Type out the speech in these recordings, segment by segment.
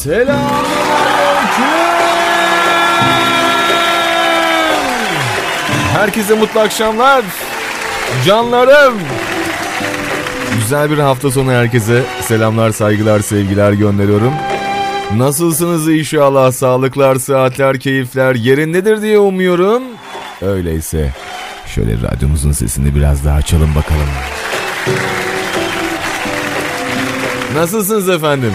Selamünaleyküm. Herkese mutlu akşamlar. Canlarım. Güzel bir hafta sonu herkese selamlar, saygılar, sevgiler gönderiyorum. Nasılsınız inşallah? Sağlıklar, saatler, keyifler yerindedir diye umuyorum. Öyleyse şöyle radyomuzun sesini biraz daha açalım bakalım. Nasılsınız efendim?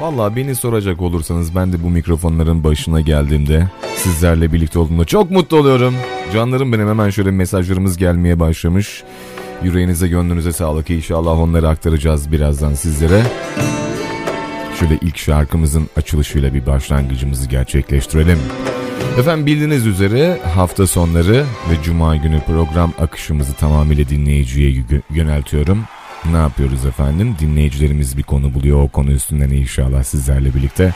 Valla beni soracak olursanız ben de bu mikrofonların başına geldiğimde sizlerle birlikte olduğumda çok mutlu oluyorum. Canlarım benim hemen şöyle mesajlarımız gelmeye başlamış. Yüreğinize gönlünüze sağlık inşallah onları aktaracağız birazdan sizlere. Şöyle ilk şarkımızın açılışıyla bir başlangıcımızı gerçekleştirelim. Efendim bildiğiniz üzere hafta sonları ve cuma günü program akışımızı tamamıyla dinleyiciye yöneltiyorum. Ne yapıyoruz efendim? Dinleyicilerimiz bir konu buluyor. O konu üstünden inşallah sizlerle birlikte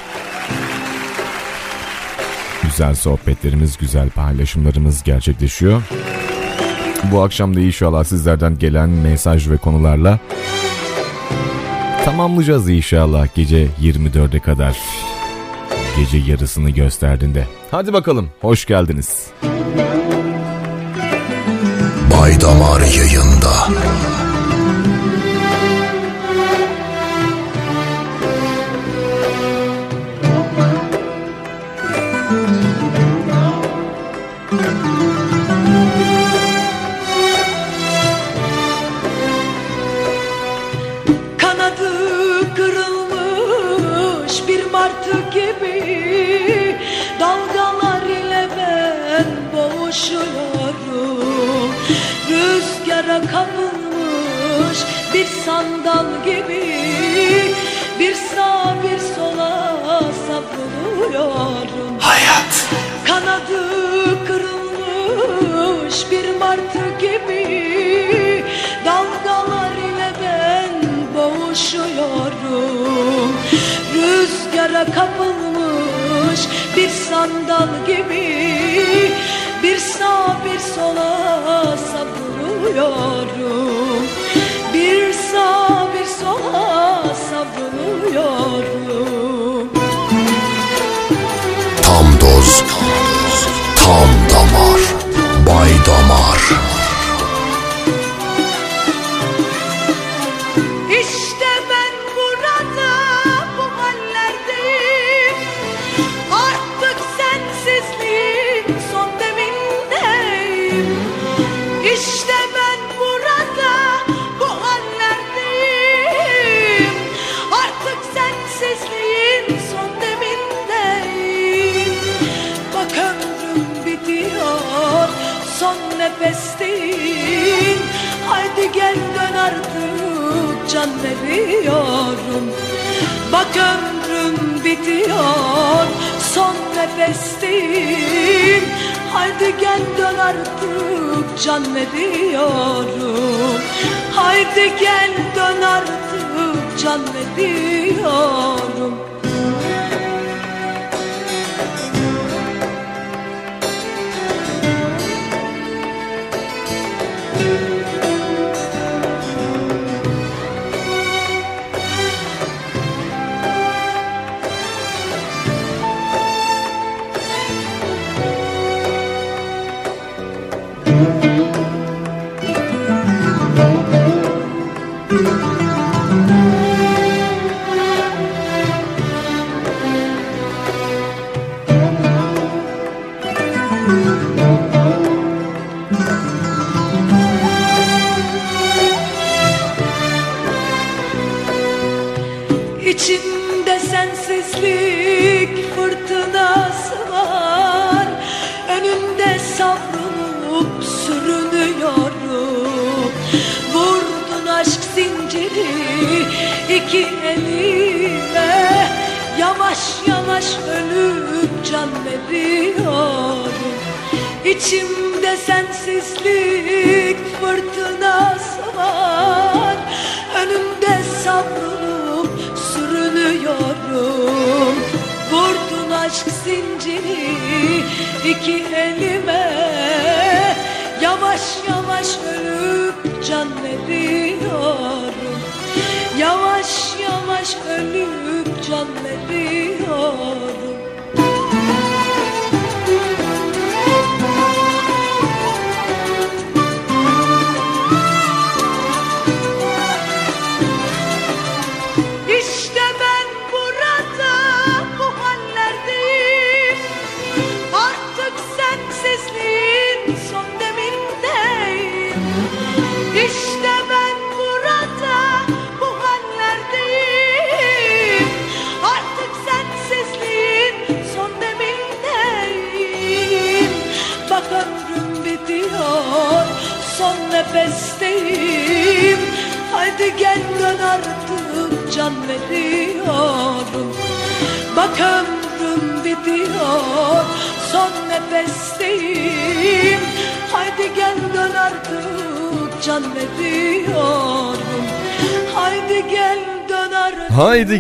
güzel sohbetlerimiz, güzel paylaşımlarımız gerçekleşiyor. Bu akşam da inşallah sizlerden gelen mesaj ve konularla tamamlayacağız inşallah gece 24'e kadar. Gece yarısını gösterdiğinde. Hadi bakalım, hoş geldiniz. Bay Damar yayında. Kapılmış bir sandal gibi. Bir sağ bir sola savruluyorum Hayat. Kanadı kırılmış bir martı gibi. Dalgalar ile ben boğuşuyorum. Rüzgara kapılmış bir sandal gibi. Bir sağ bir sola savruluyorum savruluyorum Bir sağ bir sola savruluyorum Tam doz, tam damar, bay damar can veriyorum. Bak ömrüm bitiyor son nefestin Haydi gel dön artık can veriyorum. Haydi gel dön artık can veriyorum İçimde sensizlik fırtınası var. Önümde savrulup sürünüyorum. Vurdun aşk zinciri iki elime. Yavaş yavaş ölüp can veriyorum. Yavaş yavaş ölüp can veriyorum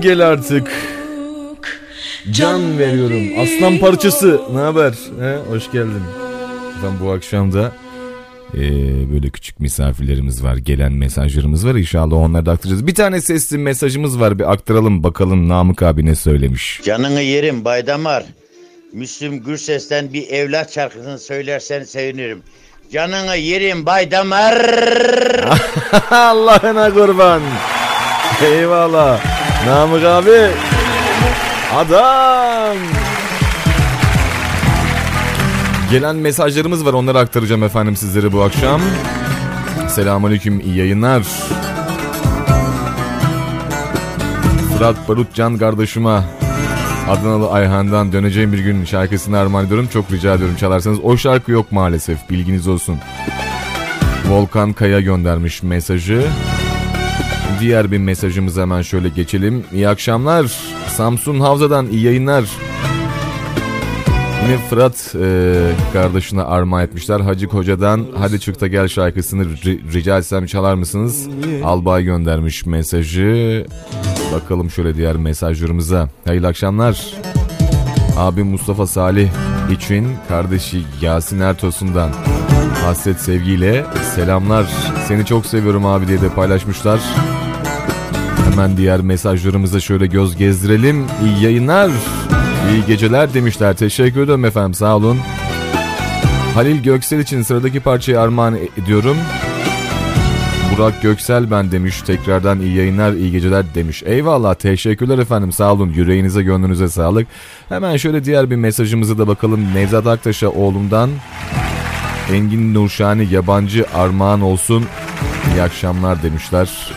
gel artık. Can veriyorum. Aslan parçası. Ne haber? He, hoş geldin. Ben bu akşam da eee, böyle küçük misafirlerimiz var. Gelen mesajlarımız var. İnşallah onları da aktaracağız. Bir tane sesli mesajımız var. Bir aktaralım bakalım Namık abi ne söylemiş. Canını yerim Baydamar. Müslüm Gürses'ten bir evlat şarkısını söylersen sevinirim. Canını yerim Baydamar. Allah'ına kurban. Eyvallah. Namık abi. Adam. Gelen mesajlarımız var onları aktaracağım efendim sizlere bu akşam. Selamünaleyküm iyi yayınlar. Fırat Barut Can kardeşime Adanalı Ayhan'dan döneceğim bir gün şarkısını armağan ediyorum. Çok rica ediyorum çalarsanız. O şarkı yok maalesef bilginiz olsun. Volkan Kaya göndermiş mesajı. Diğer bir mesajımıza hemen şöyle geçelim. İyi akşamlar. Samsun Havza'dan iyi yayınlar. Yine Fırat e, kardeşine armağan etmişler. Hacı Koca'dan Hadi Çık da Gel şarkısını ri- rica etsem çalar mısınız? Albay göndermiş mesajı. Bakalım şöyle diğer mesajlarımıza. Hayırlı akşamlar. Abim Mustafa Salih için kardeşi Yasin Ertosun'dan hasret sevgiyle selamlar. Seni çok seviyorum abi diye de paylaşmışlar. Hemen diğer mesajlarımıza şöyle göz gezdirelim. İyi yayınlar, iyi geceler demişler. Teşekkür ederim efendim sağ olun. Halil Göksel için sıradaki parçayı armağan ediyorum. Burak Göksel ben demiş. Tekrardan iyi yayınlar, iyi geceler demiş. Eyvallah, teşekkürler efendim. Sağ olun. Yüreğinize, gönlünüze sağlık. Hemen şöyle diğer bir mesajımıza da bakalım. Nevzat Aktaş'a oğlumdan Engin Nurşani yabancı armağan olsun. İyi akşamlar demişler.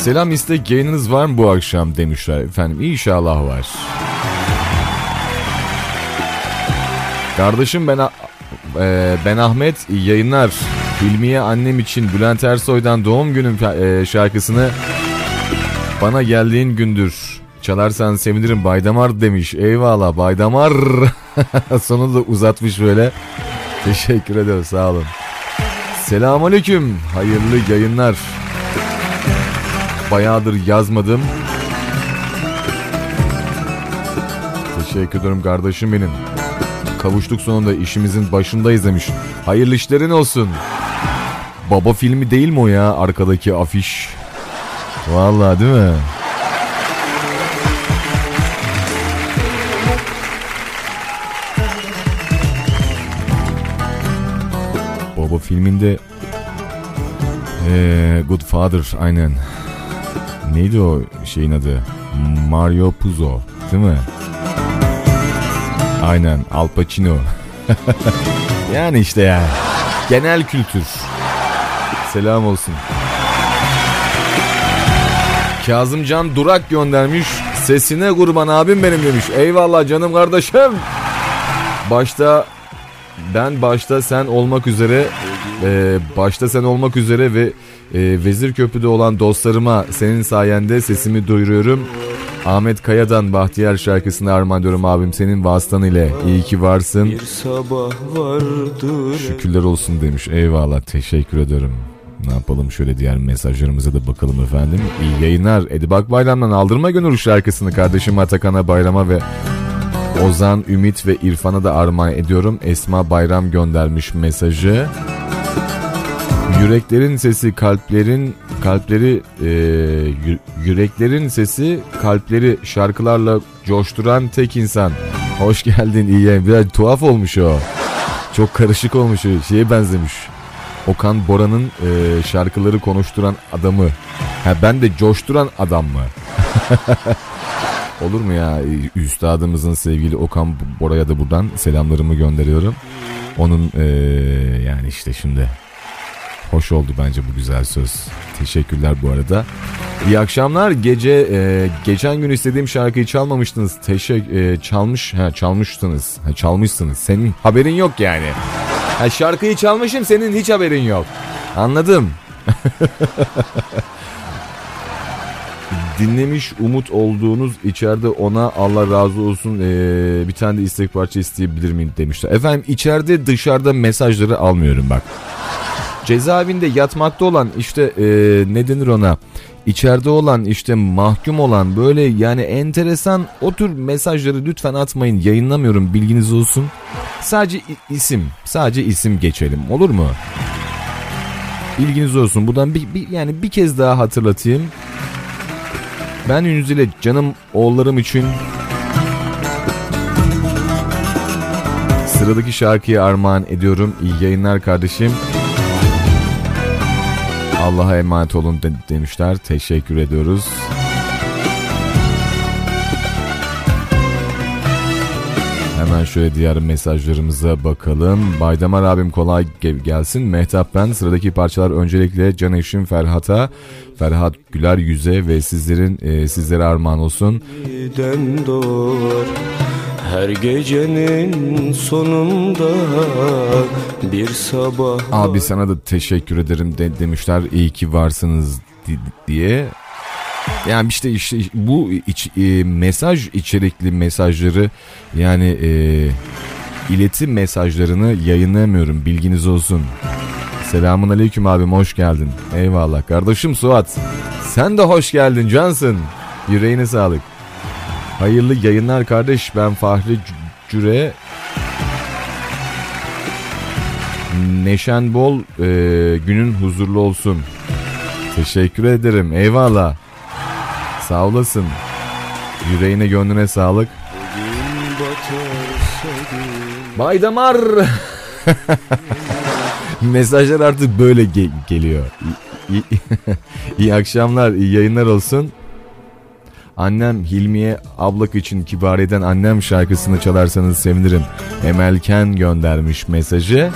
Selam istek yayınınız var mı bu akşam demişler efendim. İnşallah var. Kardeşim ben e, ben Ahmet yayınlar. Hilmiye annem için Bülent Ersoy'dan doğum günüm e, şarkısını bana geldiğin gündür çalarsan sevinirim Baydamar demiş. Eyvallah Baydamar. Sonunda uzatmış böyle. Teşekkür ederim sağ olun. Selamünaleyküm. Hayırlı yayınlar. Bayağıdır yazmadım. Teşekkür ederim kardeşim benim. Kavuştuk sonunda işimizin başındayız demiş. Hayırlı işlerin olsun. Baba filmi değil mi o ya arkadaki afiş? Vallahi değil mi? Baba filminde ee, Good Father aynen. Neydi o şeyin adı? Mario Puzo değil mi? Aynen Al Pacino. yani işte ya. Genel kültür. Selam olsun. Kazımcan Durak göndermiş. Sesine kurban abim benim demiş. Eyvallah canım kardeşim. Başta ben başta sen olmak üzere e, başta sen olmak üzere ve e, Vezir Köprü'de olan dostlarıma senin sayende sesimi duyuruyorum. Ahmet Kaya'dan Bahtiyar şarkısını armağan ediyorum abim senin vasıtan ile. İyi ki varsın. sabah vardır Şükürler olsun demiş. Eyvallah teşekkür ederim. Ne yapalım şöyle diğer mesajlarımıza da bakalım efendim. İyi yayınlar. Edibak Bayram'dan Aldırma Gönül şarkısını kardeşim Atakan'a Bayram'a ve Ozan, Ümit ve İrfan'a da armağan ediyorum. Esma Bayram göndermiş mesajı. Yüreklerin sesi kalplerin kalpleri e, yü- yüreklerin sesi kalpleri şarkılarla coşturan tek insan. Hoş geldin iyi. Biraz tuhaf olmuş o. Çok karışık olmuş. Şeye benzemiş. Okan Bora'nın e, şarkıları konuşturan adamı. Ha ben de coşturan adam mı? Olur mu ya? Üstadımızın sevgili Okan Bora'ya da buradan selamlarımı gönderiyorum. Onun e, yani işte şimdi hoş oldu bence bu güzel söz. Teşekkürler bu arada. İyi akşamlar. Gece e, geçen gün istediğim şarkıyı çalmamıştınız. Teşekkür e, çalmış ha çalmıştınız. Ha çalmışsınız. Senin haberin yok yani. Ha şarkıyı çalmışım senin hiç haberin yok. Anladım. Dinlemiş umut olduğunuz içeride ona Allah razı olsun ee, bir tane de istek parça isteyebilir miyim demişler. Efendim içeride dışarıda mesajları almıyorum bak. Cezaevinde yatmakta olan işte ee, ne denir ona içeride olan işte mahkum olan böyle yani enteresan o tür mesajları lütfen atmayın yayınlamıyorum bilginiz olsun. Sadece isim sadece isim geçelim olur mu? Bilginiz olsun buradan bir, bir yani bir kez daha hatırlatayım. Ben Ünüz ile canım oğullarım için sıradaki şarkıyı armağan ediyorum. İyi yayınlar kardeşim. Allah'a emanet olun de- demişler. Teşekkür ediyoruz. Hemen şöyle diğer mesajlarımıza bakalım. Baydamar abim kolay ge- gelsin. Mehtap ben. Sıradaki parçalar öncelikle Can Eşim Ferhat'a, Ferhat Güler Yüze ve sizlerin e, sizlere armağan olsun. Her gecenin sonunda bir sabah Abi sana da teşekkür ederim de, demişler. İyi ki varsınız di- diye. Yani işte işte bu iç, e, mesaj içerikli mesajları yani e, iletim mesajlarını yayınlayamıyorum bilginiz olsun. Selamun aleyküm abim hoş geldin. Eyvallah kardeşim Suat. Sen de hoş geldin cansın. Yüreğine sağlık. Hayırlı yayınlar kardeş ben Fahri Cüre Neşen bol e, günün huzurlu olsun. Teşekkür ederim. Eyvallah. Sağ olasın. Yüreğine gönlüne sağlık. Baydamar. Mesajlar artık böyle ge- geliyor. İyi, iyi- akşamlar, iyi yayınlar olsun. Annem Hilmiye ablak için kibar eden annem şarkısını çalarsanız sevinirim. Emelken göndermiş mesajı.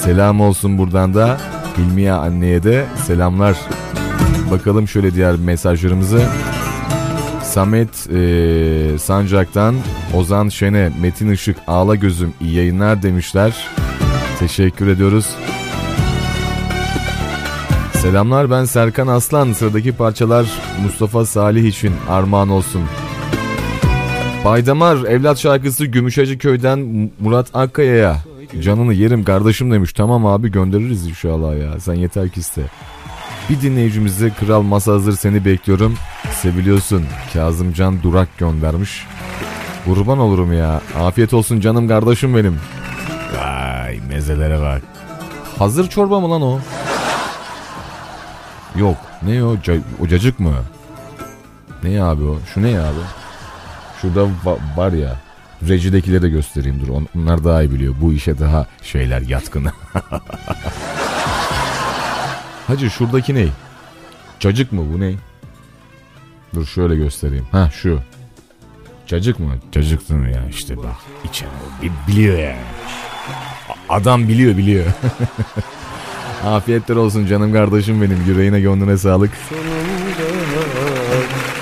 Selam olsun buradan da Hilmiye anneye de selamlar. Bakalım şöyle diğer mesajlarımızı. Samet eee, Sancak'tan Ozan Şen'e Metin Işık ağla gözüm iyi yayınlar demişler. Teşekkür ediyoruz. Selamlar ben Serkan Aslan. Sıradaki parçalar Mustafa Salih için armağan olsun. Baydamar evlat şarkısı Gümüşhacı köyden Murat Akkaya'ya. Canını yerim kardeşim demiş. Tamam abi göndeririz inşallah ya. Sen yeter ki iste. Bir dinleyicimize Kral Masa hazır seni bekliyorum. Seviliyorsun. Kazımcan Durak göndermiş. Kurban olurum ya. Afiyet olsun canım kardeşim benim. Vay mezelere bak. Hazır çorba mı lan o? Yok. Ne o? Ca- o cacık mı? Ne abi o? Şu ne abi? Şurada va- var ya. Rejidekileri de göstereyim dur. On- Onlar daha iyi biliyor. Bu işe daha şeyler yatkın. Hacı şuradaki ne? Cacık mı bu ne? Dur şöyle göstereyim. Ha şu. Cacık mı? Cacık mı ya işte bak. İçen biliyor yani. Adam biliyor biliyor. Afiyetler olsun canım kardeşim benim. Yüreğine gönlüne sağlık.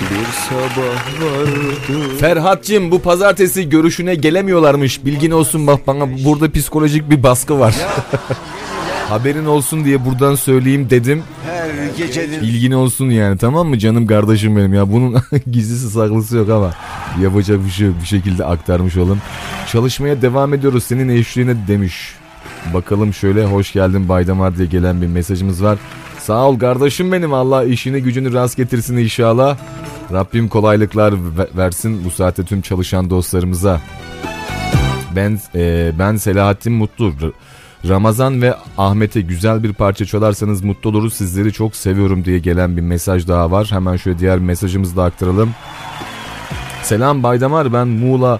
bir sabah vardı Ferhat'cığım bu pazartesi görüşüne gelemiyorlarmış. Bilgin olsun bak bana burada psikolojik bir baskı var. Haberin olsun diye buradan söyleyeyim dedim. Her gecenin İlgin olsun yani tamam mı canım kardeşim benim ya. Bunun gizlisi saklısı yok ama yapacak bir şey yok. Bir şekilde aktarmış olalım. Çalışmaya devam ediyoruz senin eşliğine demiş. Bakalım şöyle hoş geldin Baydamar diye gelen bir mesajımız var. Sağ ol kardeşim benim Allah işini gücünü rast getirsin inşallah. Rabbim kolaylıklar ve- versin bu saatte tüm çalışan dostlarımıza. Ben e, ben Selahattin Mutlu. Ramazan ve Ahmet'e güzel bir parça çalarsanız mutlu oluruz. Sizleri çok seviyorum diye gelen bir mesaj daha var. Hemen şöyle diğer mesajımızı da aktaralım. Selam Baydamar ben Muğla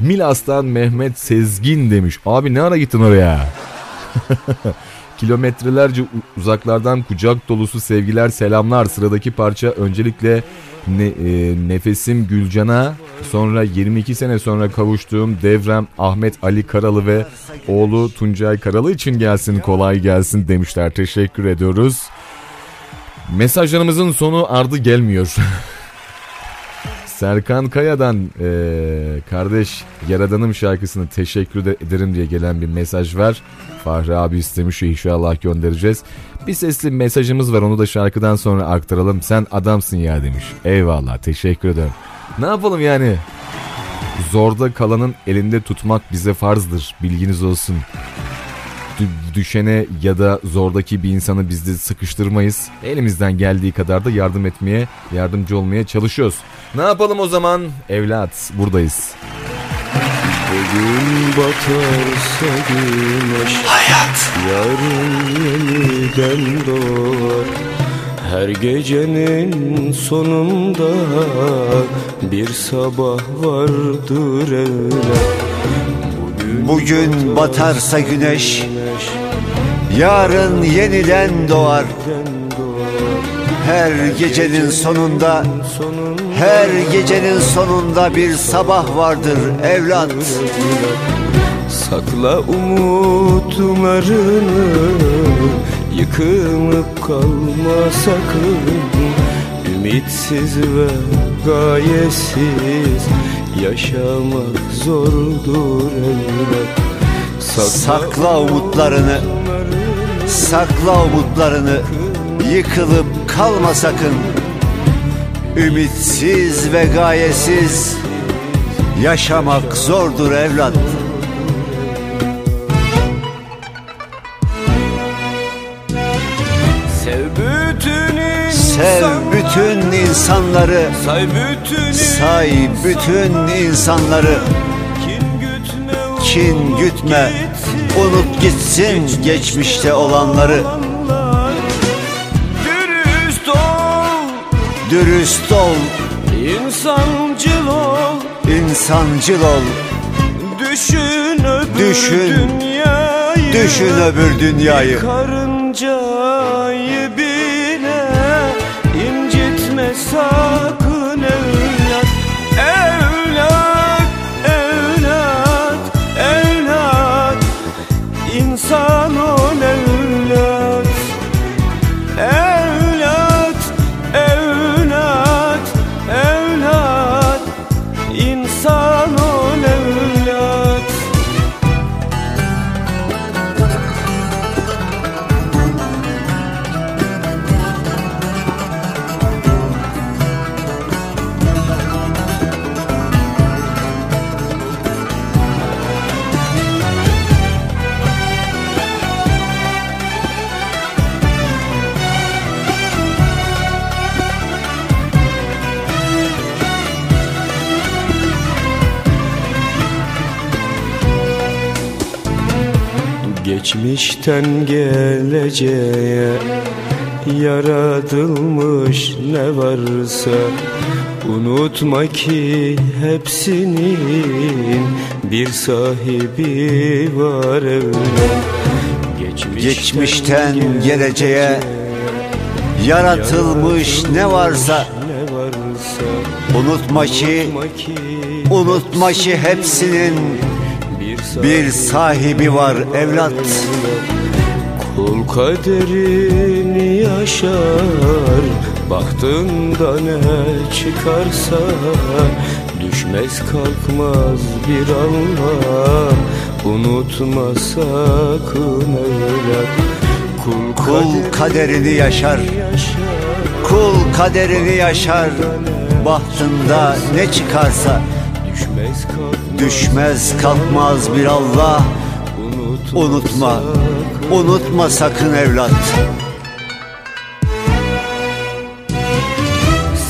Milas'tan Mehmet Sezgin demiş. Abi ne ara gittin oraya? Kilometrelerce uzaklardan kucak dolusu sevgiler selamlar. Sıradaki parça öncelikle ne, e, Nefesim Gülcan'a sonra 22 sene sonra kavuştuğum Devrem Ahmet Ali Karalı ve oğlu Tuncay Karalı için gelsin kolay gelsin demişler. Teşekkür ediyoruz. Mesajlarımızın sonu ardı gelmiyor. Serkan Kaya'dan e, kardeş Yaradanım şarkısını teşekkür ederim diye gelen bir mesaj var. Fahri abi istemiş inşallah göndereceğiz. Bir sesli mesajımız var onu da şarkıdan sonra aktaralım. Sen adamsın ya demiş. Eyvallah teşekkür ederim. Ne yapalım yani? Zorda kalanın elinde tutmak bize farzdır. Bilginiz olsun düşene ya da zordaki bir insanı biz de sıkıştırmayız. Elimizden geldiği kadar da yardım etmeye, yardımcı olmaya çalışıyoruz. Ne yapalım o zaman? Evlat buradayız. Bugün batarsa güneş Hayat Yarın yeniden doğar Her gecenin sonunda Bir sabah vardır evlat Bugün, batarsa güneş Yarın yeniden doğar. Her gecenin sonunda Her gecenin sonunda bir sabah vardır evlat. Sakla umutlarını Yıkılıp kalma sakın. Ümitsiz ve gayesiz Yaşamak zordur evlat Sakla, Sakla umutlarını Sakla umutlarını. Yıkılıp kalma sakın. Ümitsiz ve gayesiz. Yaşamak zordur evlat. Sev bütün Sev bütün insanları Say bütün Say bütün insanları. Kin gütme Unut gitsin. Geçmişte olanları. Dürüst ol. Dürüst ol. İnsancıl ol. İnsancıl ol. Düşün öbür Düşün. dünyayı. Düşün öbür dünyayı. Karıncayı Geçmişten geleceğe yaratılmış ne varsa Unutma ki hepsinin bir sahibi var evlat Geçmişten geleceğe Yaratılmış ne varsa ne varsa Unutma ki Unutma ki hepsinin bir sahibi var evlat. Kul kaderini yaşar. Baktığında ne çıkarsa Düşmez kalkmaz bir Allah Unutma sakın evlat. Kul, Kul kaderini yaşar. Kul kaderini yaşar. Bahtında ne çıkarsa Düşmez kalkmaz, Düşmez kalkmaz bir Allah. Unutma, Unutma sakın. Evlat.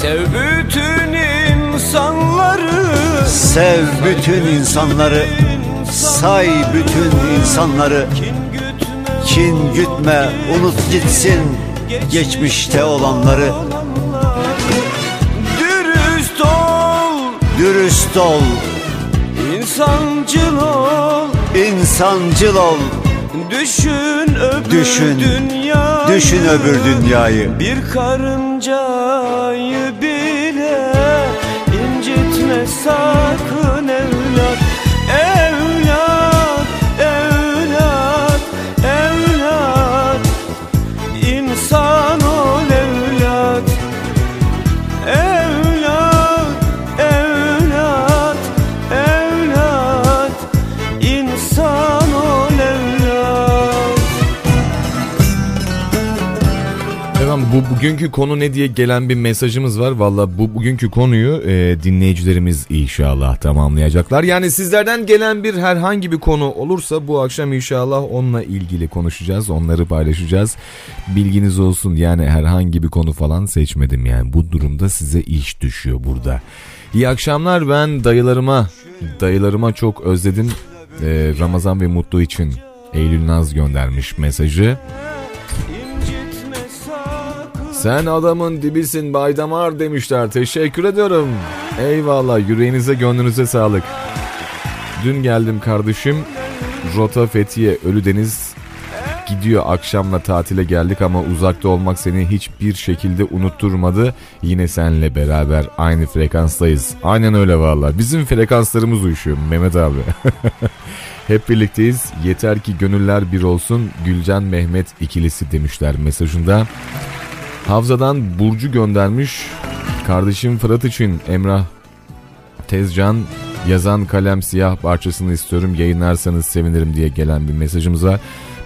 Sev bütün insanları. Sev bütün insanları. Say bütün insanları. Kin gütme unut gitsin geçmişte olanları. Dürüst ol. Dürüst ol, insancıl ol. İnsancıl ol. Düşün öbür Düşün, dünyayı. Düşün öbür dünyayı. Bir karıncayı bile incitme sakın Efendim bu bugünkü konu ne diye gelen bir mesajımız var. Valla bu bugünkü konuyu e, dinleyicilerimiz inşallah tamamlayacaklar. Yani sizlerden gelen bir herhangi bir konu olursa bu akşam inşallah onunla ilgili konuşacağız. Onları paylaşacağız. Bilginiz olsun yani herhangi bir konu falan seçmedim yani. Bu durumda size iş düşüyor burada. İyi akşamlar ben dayılarıma, dayılarıma çok özledim. E, Ramazan ve Mutlu için Eylül Naz göndermiş mesajı. Sen adamın dibisin Baydamar demişler. Teşekkür ediyorum. Eyvallah yüreğinize gönlünüze sağlık. Dün geldim kardeşim. Rota Fethiye Ölüdeniz gidiyor akşamla tatile geldik ama uzakta olmak seni hiçbir şekilde unutturmadı. Yine senle beraber aynı frekanstayız. Aynen öyle valla. Bizim frekanslarımız uyuşuyor Mehmet abi. Hep birlikteyiz. Yeter ki gönüller bir olsun. Gülcan Mehmet ikilisi demişler mesajında. Havzadan Burcu göndermiş. Kardeşim Fırat için Emrah Tezcan yazan kalem siyah parçasını istiyorum yayınlarsanız sevinirim diye gelen bir mesajımız var.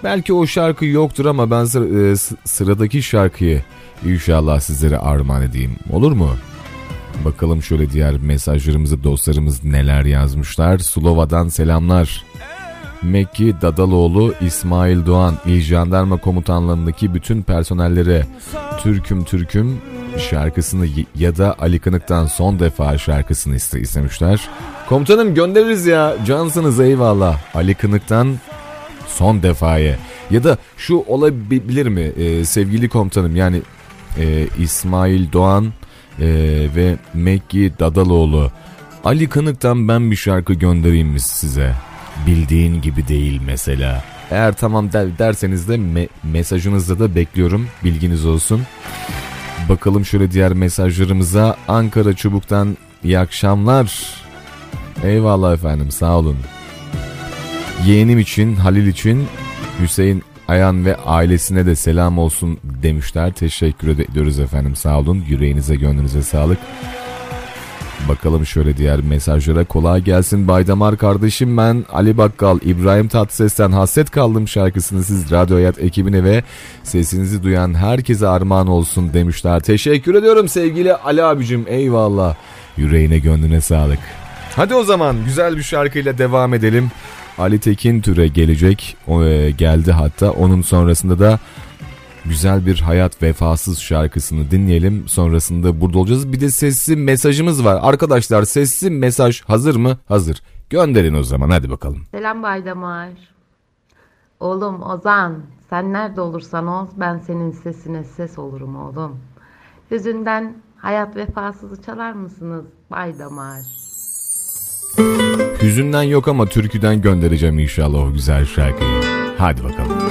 Belki o şarkı yoktur ama ben sıra- e, sıradaki şarkıyı inşallah sizlere armağan edeyim. Olur mu? Bakalım şöyle diğer mesajlarımızı dostlarımız neler yazmışlar. Sulova'dan selamlar. Mekki Dadaloğlu İsmail Doğan İl Jandarma Komutanlığındaki bütün personellere Türküm Türküm şarkısını ya da Ali Kınık'tan son defa şarkısını iste istemişler. Komutanım göndeririz ya cansınız eyvallah. Ali Kınık'tan son defaya ya da şu olabilir mi Ee, sevgili komutanım yani e, İsmail Doğan e, ve Mekki Dadaloğlu Ali Kınık'tan ben bir şarkı göndereyim mi size? Bildiğin gibi değil mesela. Eğer tamam der, derseniz de me- mesajınızda da bekliyorum. Bilginiz olsun. Bakalım şöyle diğer mesajlarımıza. Ankara Çubuk'tan iyi akşamlar. Eyvallah efendim sağ olun. Yeğenim için, Halil için, Hüseyin Ayan ve ailesine de selam olsun demişler. Teşekkür ediyoruz efendim sağ olun. Yüreğinize gönlünüze sağlık. Bakalım şöyle diğer mesajlara kolay gelsin Baydamar kardeşim ben Ali Bakkal İbrahim Tatlıses'ten hasret kaldım şarkısını siz Radyo Hayat ekibine ve sesinizi duyan herkese armağan olsun demişler. Teşekkür ediyorum sevgili Ali abicim eyvallah yüreğine gönlüne sağlık. Hadi o zaman güzel bir şarkıyla devam edelim. Ali Tekin Türe gelecek o, e, geldi hatta onun sonrasında da güzel bir hayat vefasız şarkısını dinleyelim. Sonrasında burada olacağız. Bir de sesli mesajımız var. Arkadaşlar sesli mesaj hazır mı? Hazır. Gönderin o zaman hadi bakalım. Selam Baydamar. Oğlum Ozan, sen nerede olursan ol, ben senin sesine ses olurum oğlum. Hüzünden hayat vefasızı çalar mısınız Baydamar? Hüzünden yok ama türküden göndereceğim inşallah o güzel şarkıyı. Hadi bakalım.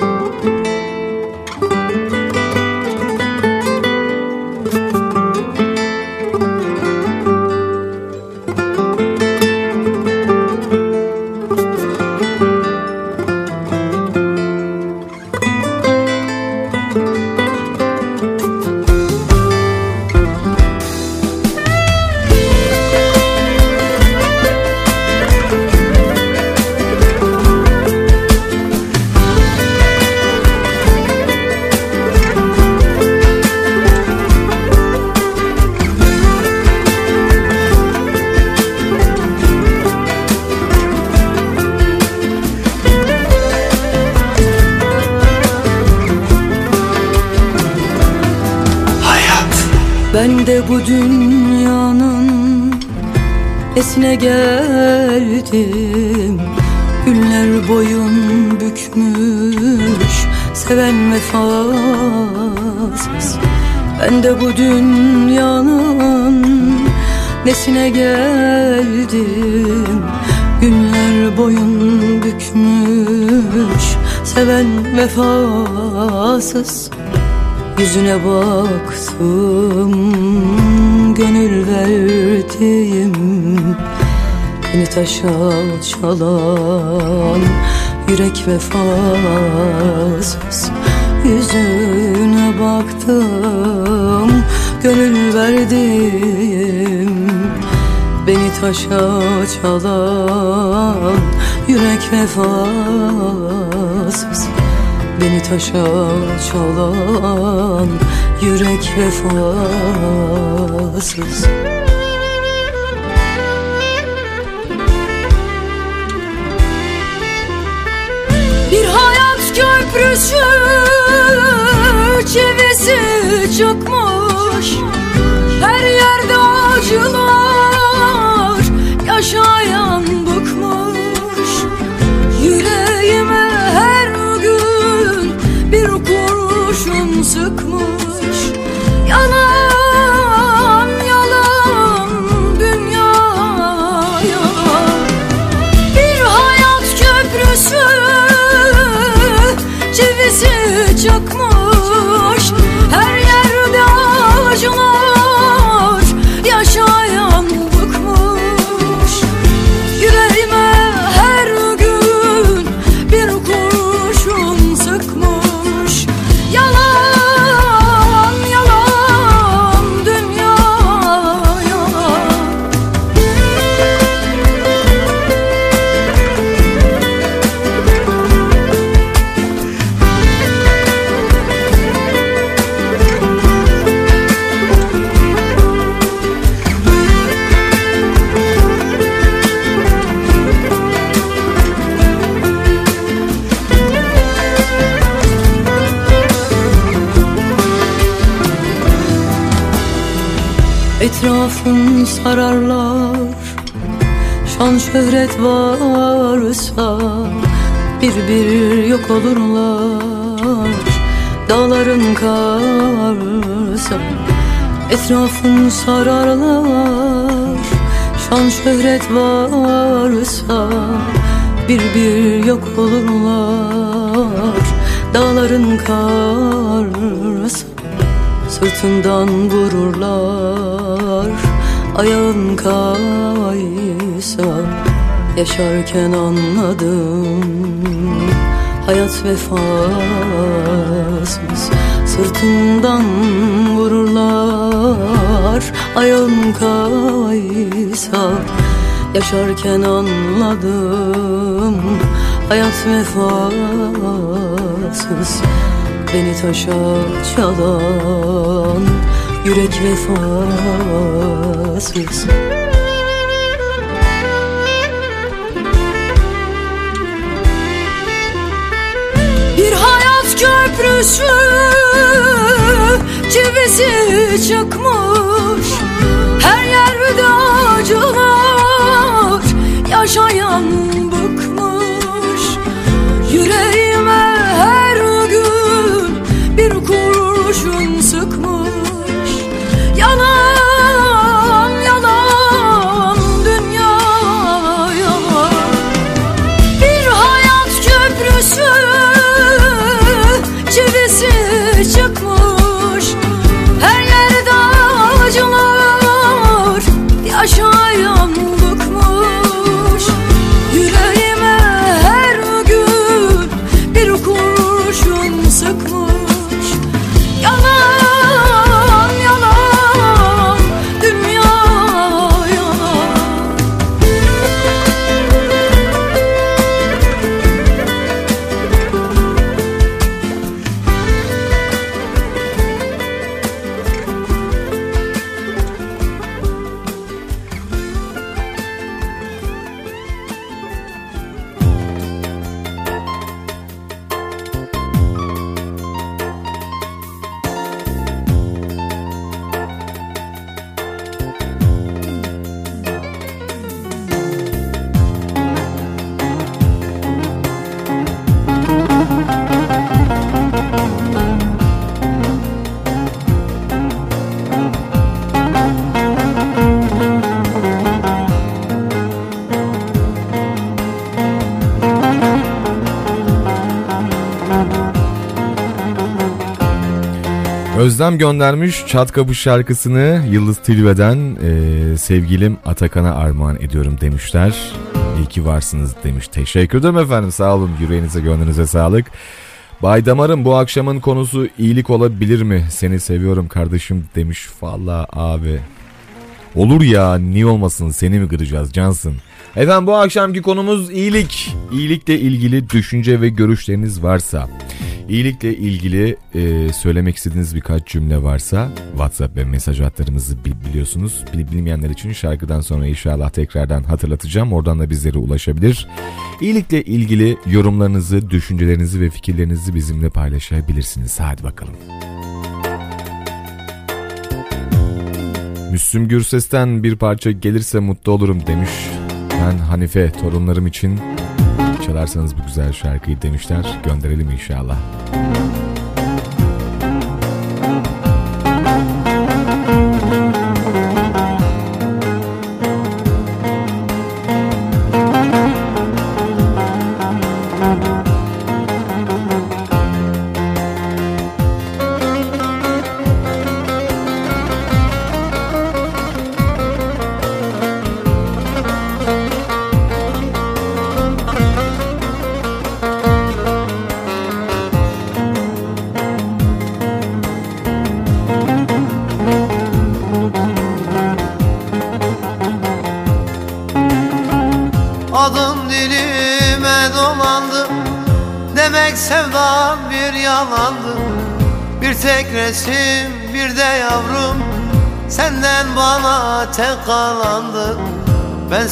Nesine geldim. Günler boyun bükmüş seven vefasız. Yüzüne baktım gönül verdim. Beni taşa çalan yürek vefasız. Yüzüne baktım gönül verdim Beni taşa çalan yürek vefasız. Beni taşa çalan yürek vefasız Bir bir yok olurlar. Dağların karsa Etrafın sararlar. Şan şöhret varsa Bir bir yok olurlar. Dağların karsa Sırtından vururlar. Ayağın kaysa Yaşarken anladım Hayat vefasız. Sırtından vururlar Ayağın kaysa. Yaşarken anladım Hayat vefasız. Beni taşa çalan Yürek vefasız köprüsü çivisi çıkmış Her yerde acılar yaşayan bıkmış Özlem göndermiş Çat Kapı şarkısını Yıldız Tilbe'den e, sevgilim Atakan'a armağan ediyorum demişler. İyi ki varsınız demiş. Teşekkür ederim efendim sağ olun yüreğinize gönlünüze sağlık. Bay Damar'ım bu akşamın konusu iyilik olabilir mi? Seni seviyorum kardeşim demiş. Valla abi. Olur ya niye olmasın seni mi kıracağız cansın. Efendim bu akşamki konumuz iyilik. İyilikle ilgili düşünce ve görüşleriniz varsa, iyilikle ilgili e, söylemek istediğiniz birkaç cümle varsa WhatsApp ve mesaj hatlarımızı bi- biliyorsunuz. Bil- Bilmeyenler için şarkıdan sonra inşallah tekrardan hatırlatacağım. Oradan da bizlere ulaşabilir. İyilikle ilgili yorumlarınızı, düşüncelerinizi ve fikirlerinizi bizimle paylaşabilirsiniz. Hadi bakalım. Müslüm Gürses'ten bir parça gelirse mutlu olurum demiş. Ben Hanife torunlarım için çalarsanız bu güzel şarkıyı demişler. Gönderelim inşallah. Adım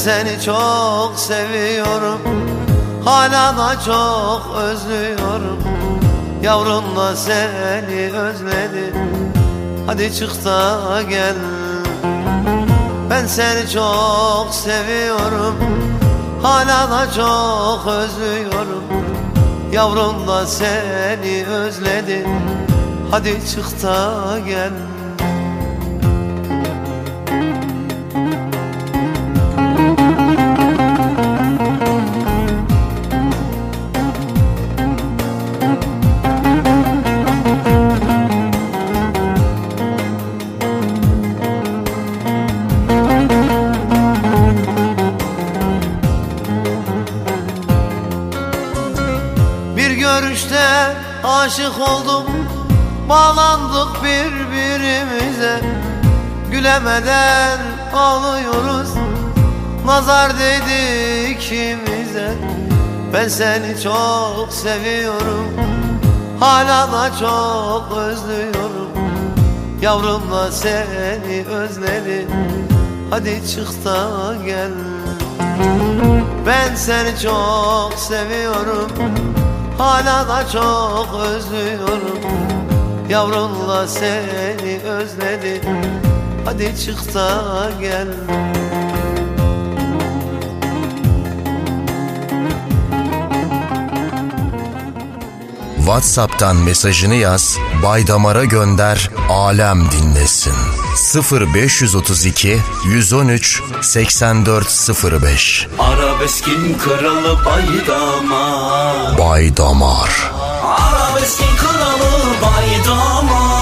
seni çok seviyorum. Hala da çok özlüyorum. Yavrum da seni özledi. Hadi çık da gel. Ben seni çok seviyorum. Hala da çok özlüyorum. Yavrum da seni özledi. Hadi çık da gel Gülemeden ağlıyoruz. Nazar değdi ikimize. Ben seni çok seviyorum. Hala da çok özlüyorum. Yavrum da seni özledi. Hadi çık da gel. Ben seni çok seviyorum. Hala da çok özlüyorum. Yavrunla seni özledi Hadi çık da gel. WhatsApp'tan mesajını yaz, Bay Damar'a gönder, alem dinlesin. 0532 113 8405 Arabeskin kralı baydamar. Bay Damar Arabeskin kralı baydamar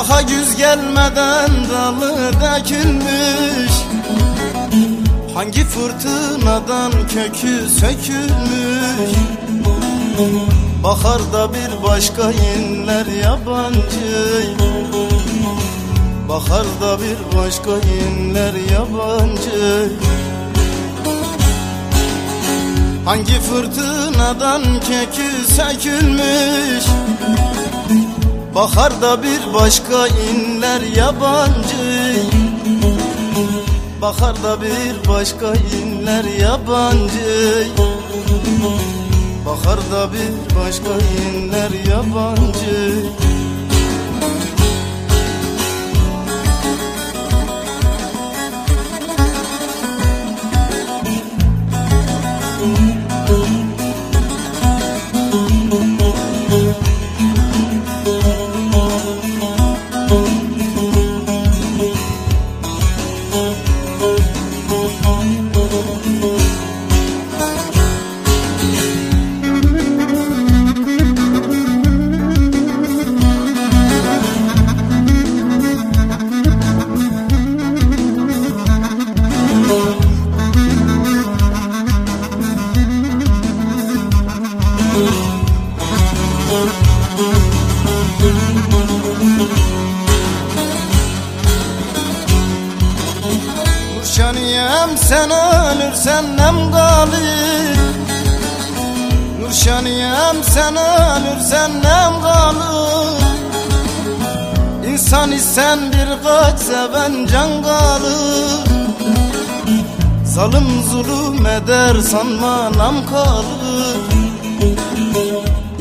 Daha güz gelmeden dalı dökülmüş. Hangi fırtınadan kökü sökülmüş? Baharda bir başka inler yabancı. Baharda bir başka inler yabancı. Hangi fırtınadan kökü sökülmüş Baharda bir başka inler yabancı. Baharda bir başka inler yabancı. Baharda bir başka inler yabancı eder sanma nam kalır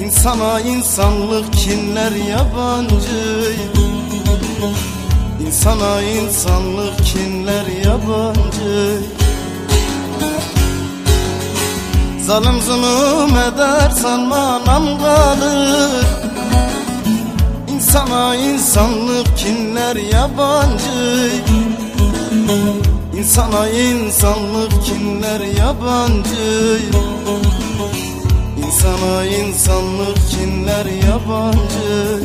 İnsana insanlık kinler yabancı. İnsana insanlık kinler yabancı. Zalim zulüm eder sanma nam kalır. İnsana insanlık kinler yabancı İnsana insanlık kinler yabancı? İnsana insanlık kinler yabancı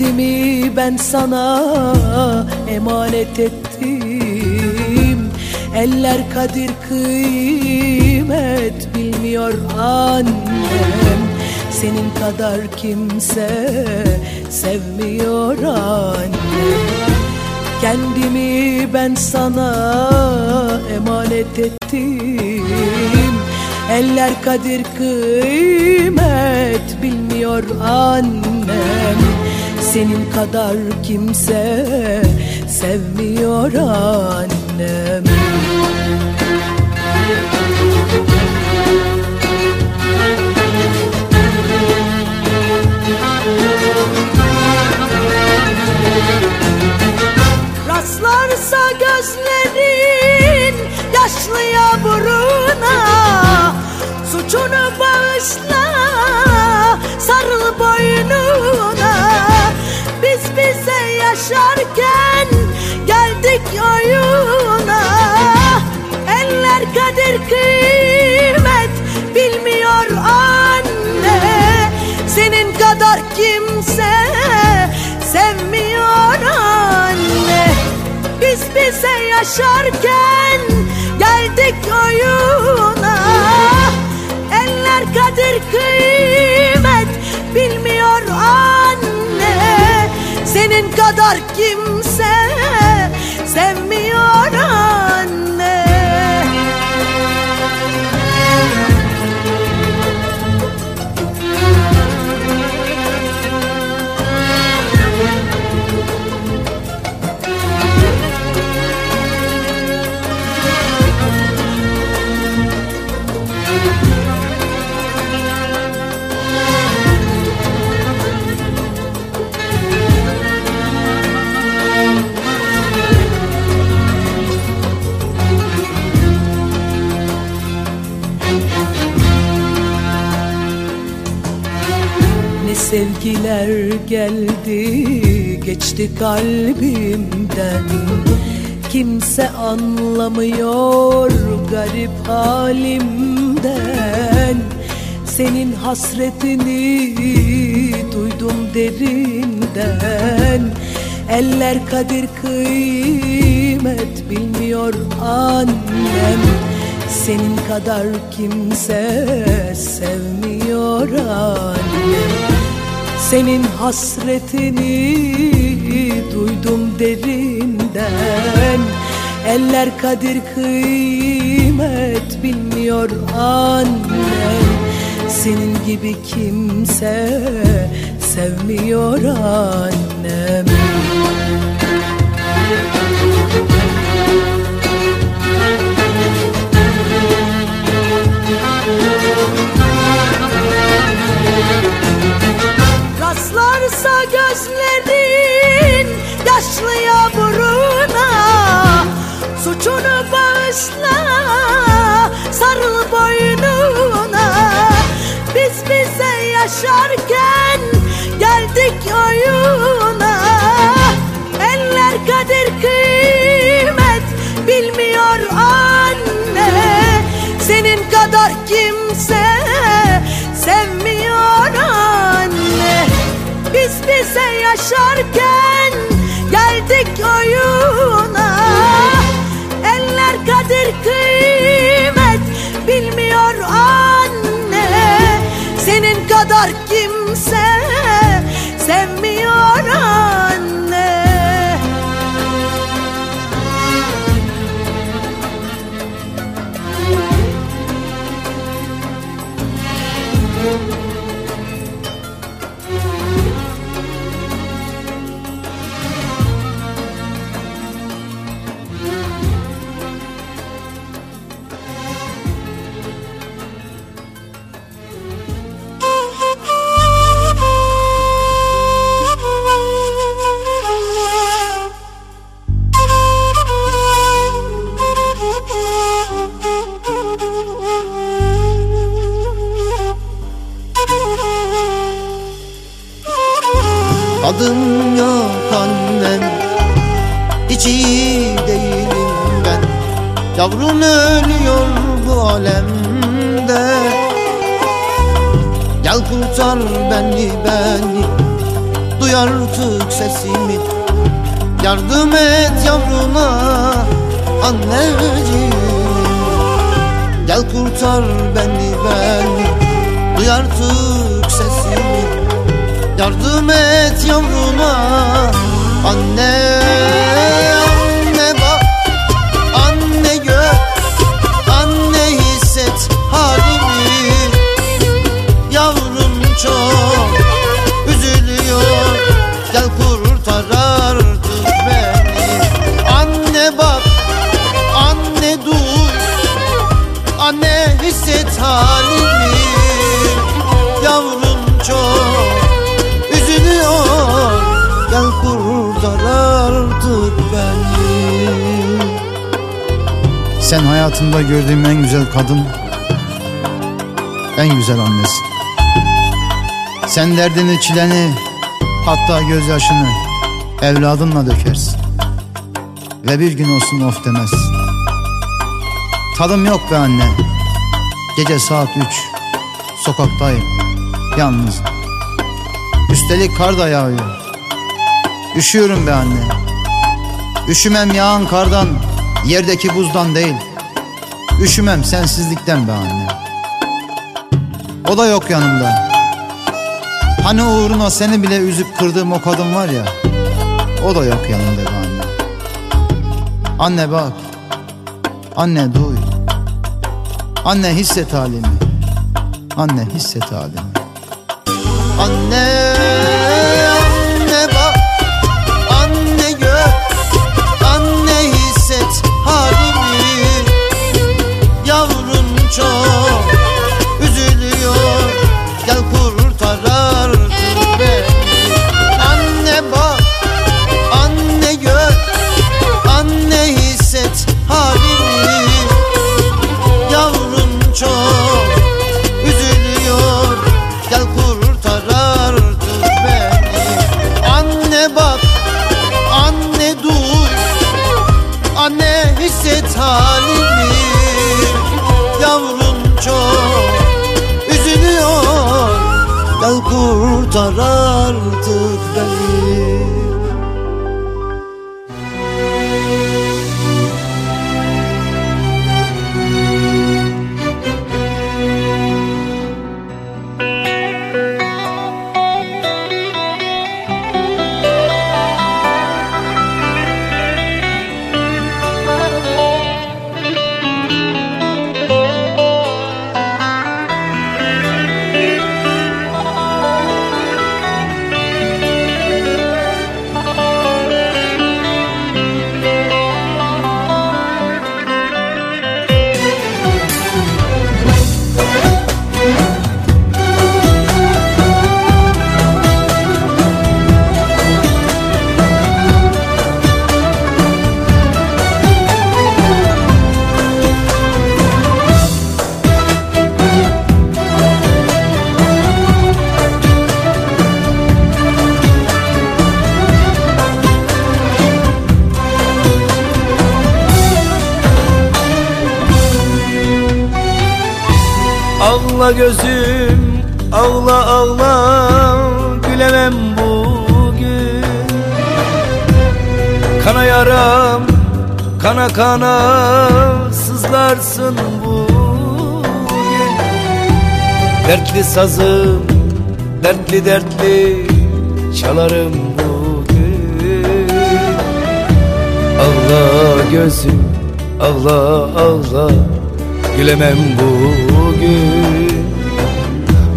Kendimi ben sana emanet ettim. Eller kadir kıymet bilmiyor annem. Senin kadar kimse sevmiyor annem. Kendimi ben sana emanet ettim. Eller kadir kıymet bilmiyor annem. Senin kadar kimse sevmiyor annem. Rastlarsa gözlerin yaşlıya buruna Suçunu bağışla boynuna. Biz bize yaşarken geldik oyuna. Eller kadir kıymet bilmiyor anne. Senin kadar kimse sevmiyor anne. Biz bize yaşarken geldik oyuna. Eller kadir kıymet bilmiyor anne Senin kadar kimse sevmiyor sevgiler geldi geçti kalbimden. Kimse anlamıyor garip halimden. Senin hasretini duydum derinden. Eller kadir kıymet bilmiyor annem. Senin kadar kimse sevmiyor annem Senin hasretini duydum derinden. Eller kadir kıymet bilmiyor annem Senin gibi kimse sevmiyor annem Rastlarsa gözlerin yaşlıya buruna. Suçunu bağışla sarıl boynuna. Biz bize yaşarken geldik oyuna. Eller kadir kıymet bilmiyor anne. Senin kadar kimse sevmiyor Bize yaşarken geldik oyuna. Eller kadir kıymet bilmiyor anne. Senin kadar kimse Yavrun ölüyor bu alemde. Gel kurtar beni beni. Duy artık sesimi. Yardım et yavruna anneciğim. Gel kurtar beni beni. Duy artık sesimi. Yardım et yavruna Anne hayatımda gördüğüm en güzel kadın En güzel annesin Sen derdini çileni hatta gözyaşını evladınla dökersin. Ve bir gün olsun of demez. Tadım yok be anne. Gece saat üç. Sokaktayım. Yalnız. Üstelik kar da yağıyor. Üşüyorum be anne. Üşümem yağan kardan, yerdeki buzdan değil. Üşümem sensizlikten be anne. O da yok yanımda. Hani uğruna seni bile üzüp kırdığım o kadın var ya. O da yok yanımda be anne. Anne bak. Anne duy. Anne hisset halimi. Anne hisset halimi. Anne, sazım dertli dertli çalarım bugün Ağla gözüm ağla ağla gülemem bugün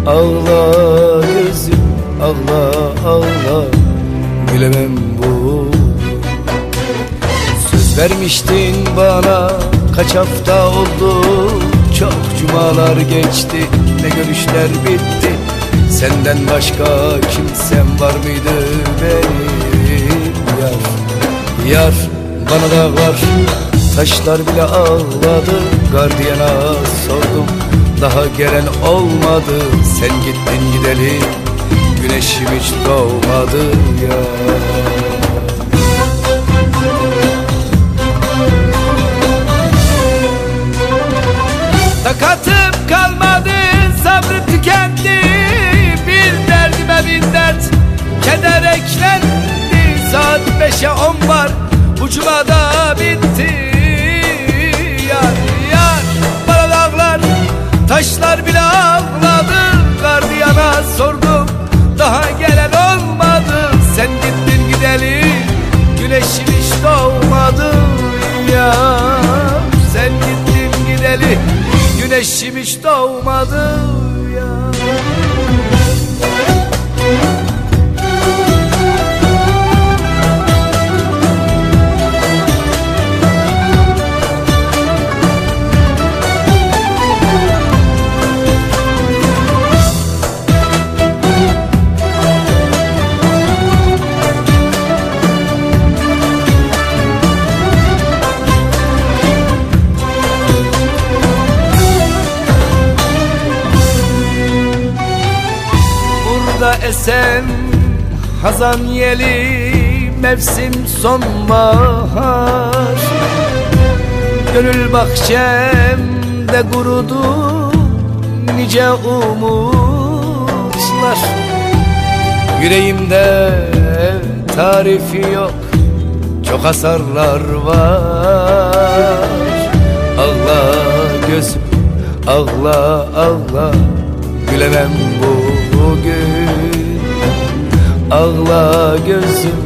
Ağla gözüm ağla ağla gülemem bugün Söz vermiştin bana kaç hafta oldu? Çok cumalar geçti ne görüşler bitti. Senden başka kimsem var mıydı benim? Yar Yar bana dağlar taşlar bile ağladı. Gardiyana sordum. Daha gelen olmadı. Sen gittin gideli güneşim hiç doğmadı ya. Kalmadı sabrı tükendi Bir derdime bin dert. Keder eklendi Saat beşe on var. Bu cumada bitti Yar yar. Bana dağlar taşlar bile ağladı Gardiyana sordum daha gelen olmadı. Sen gittin gideli güneşim hiç doğmadı. Yar sen gittin gideli güneşim hiç doğmadı desem Hazan yeli mevsim sonbahar. Gönül bahçemde kurudu nice umutlar. Yüreğimde tarifi yok çok hasarlar var. Ağla gözüm ağla ağla gülemem Ağla gözüm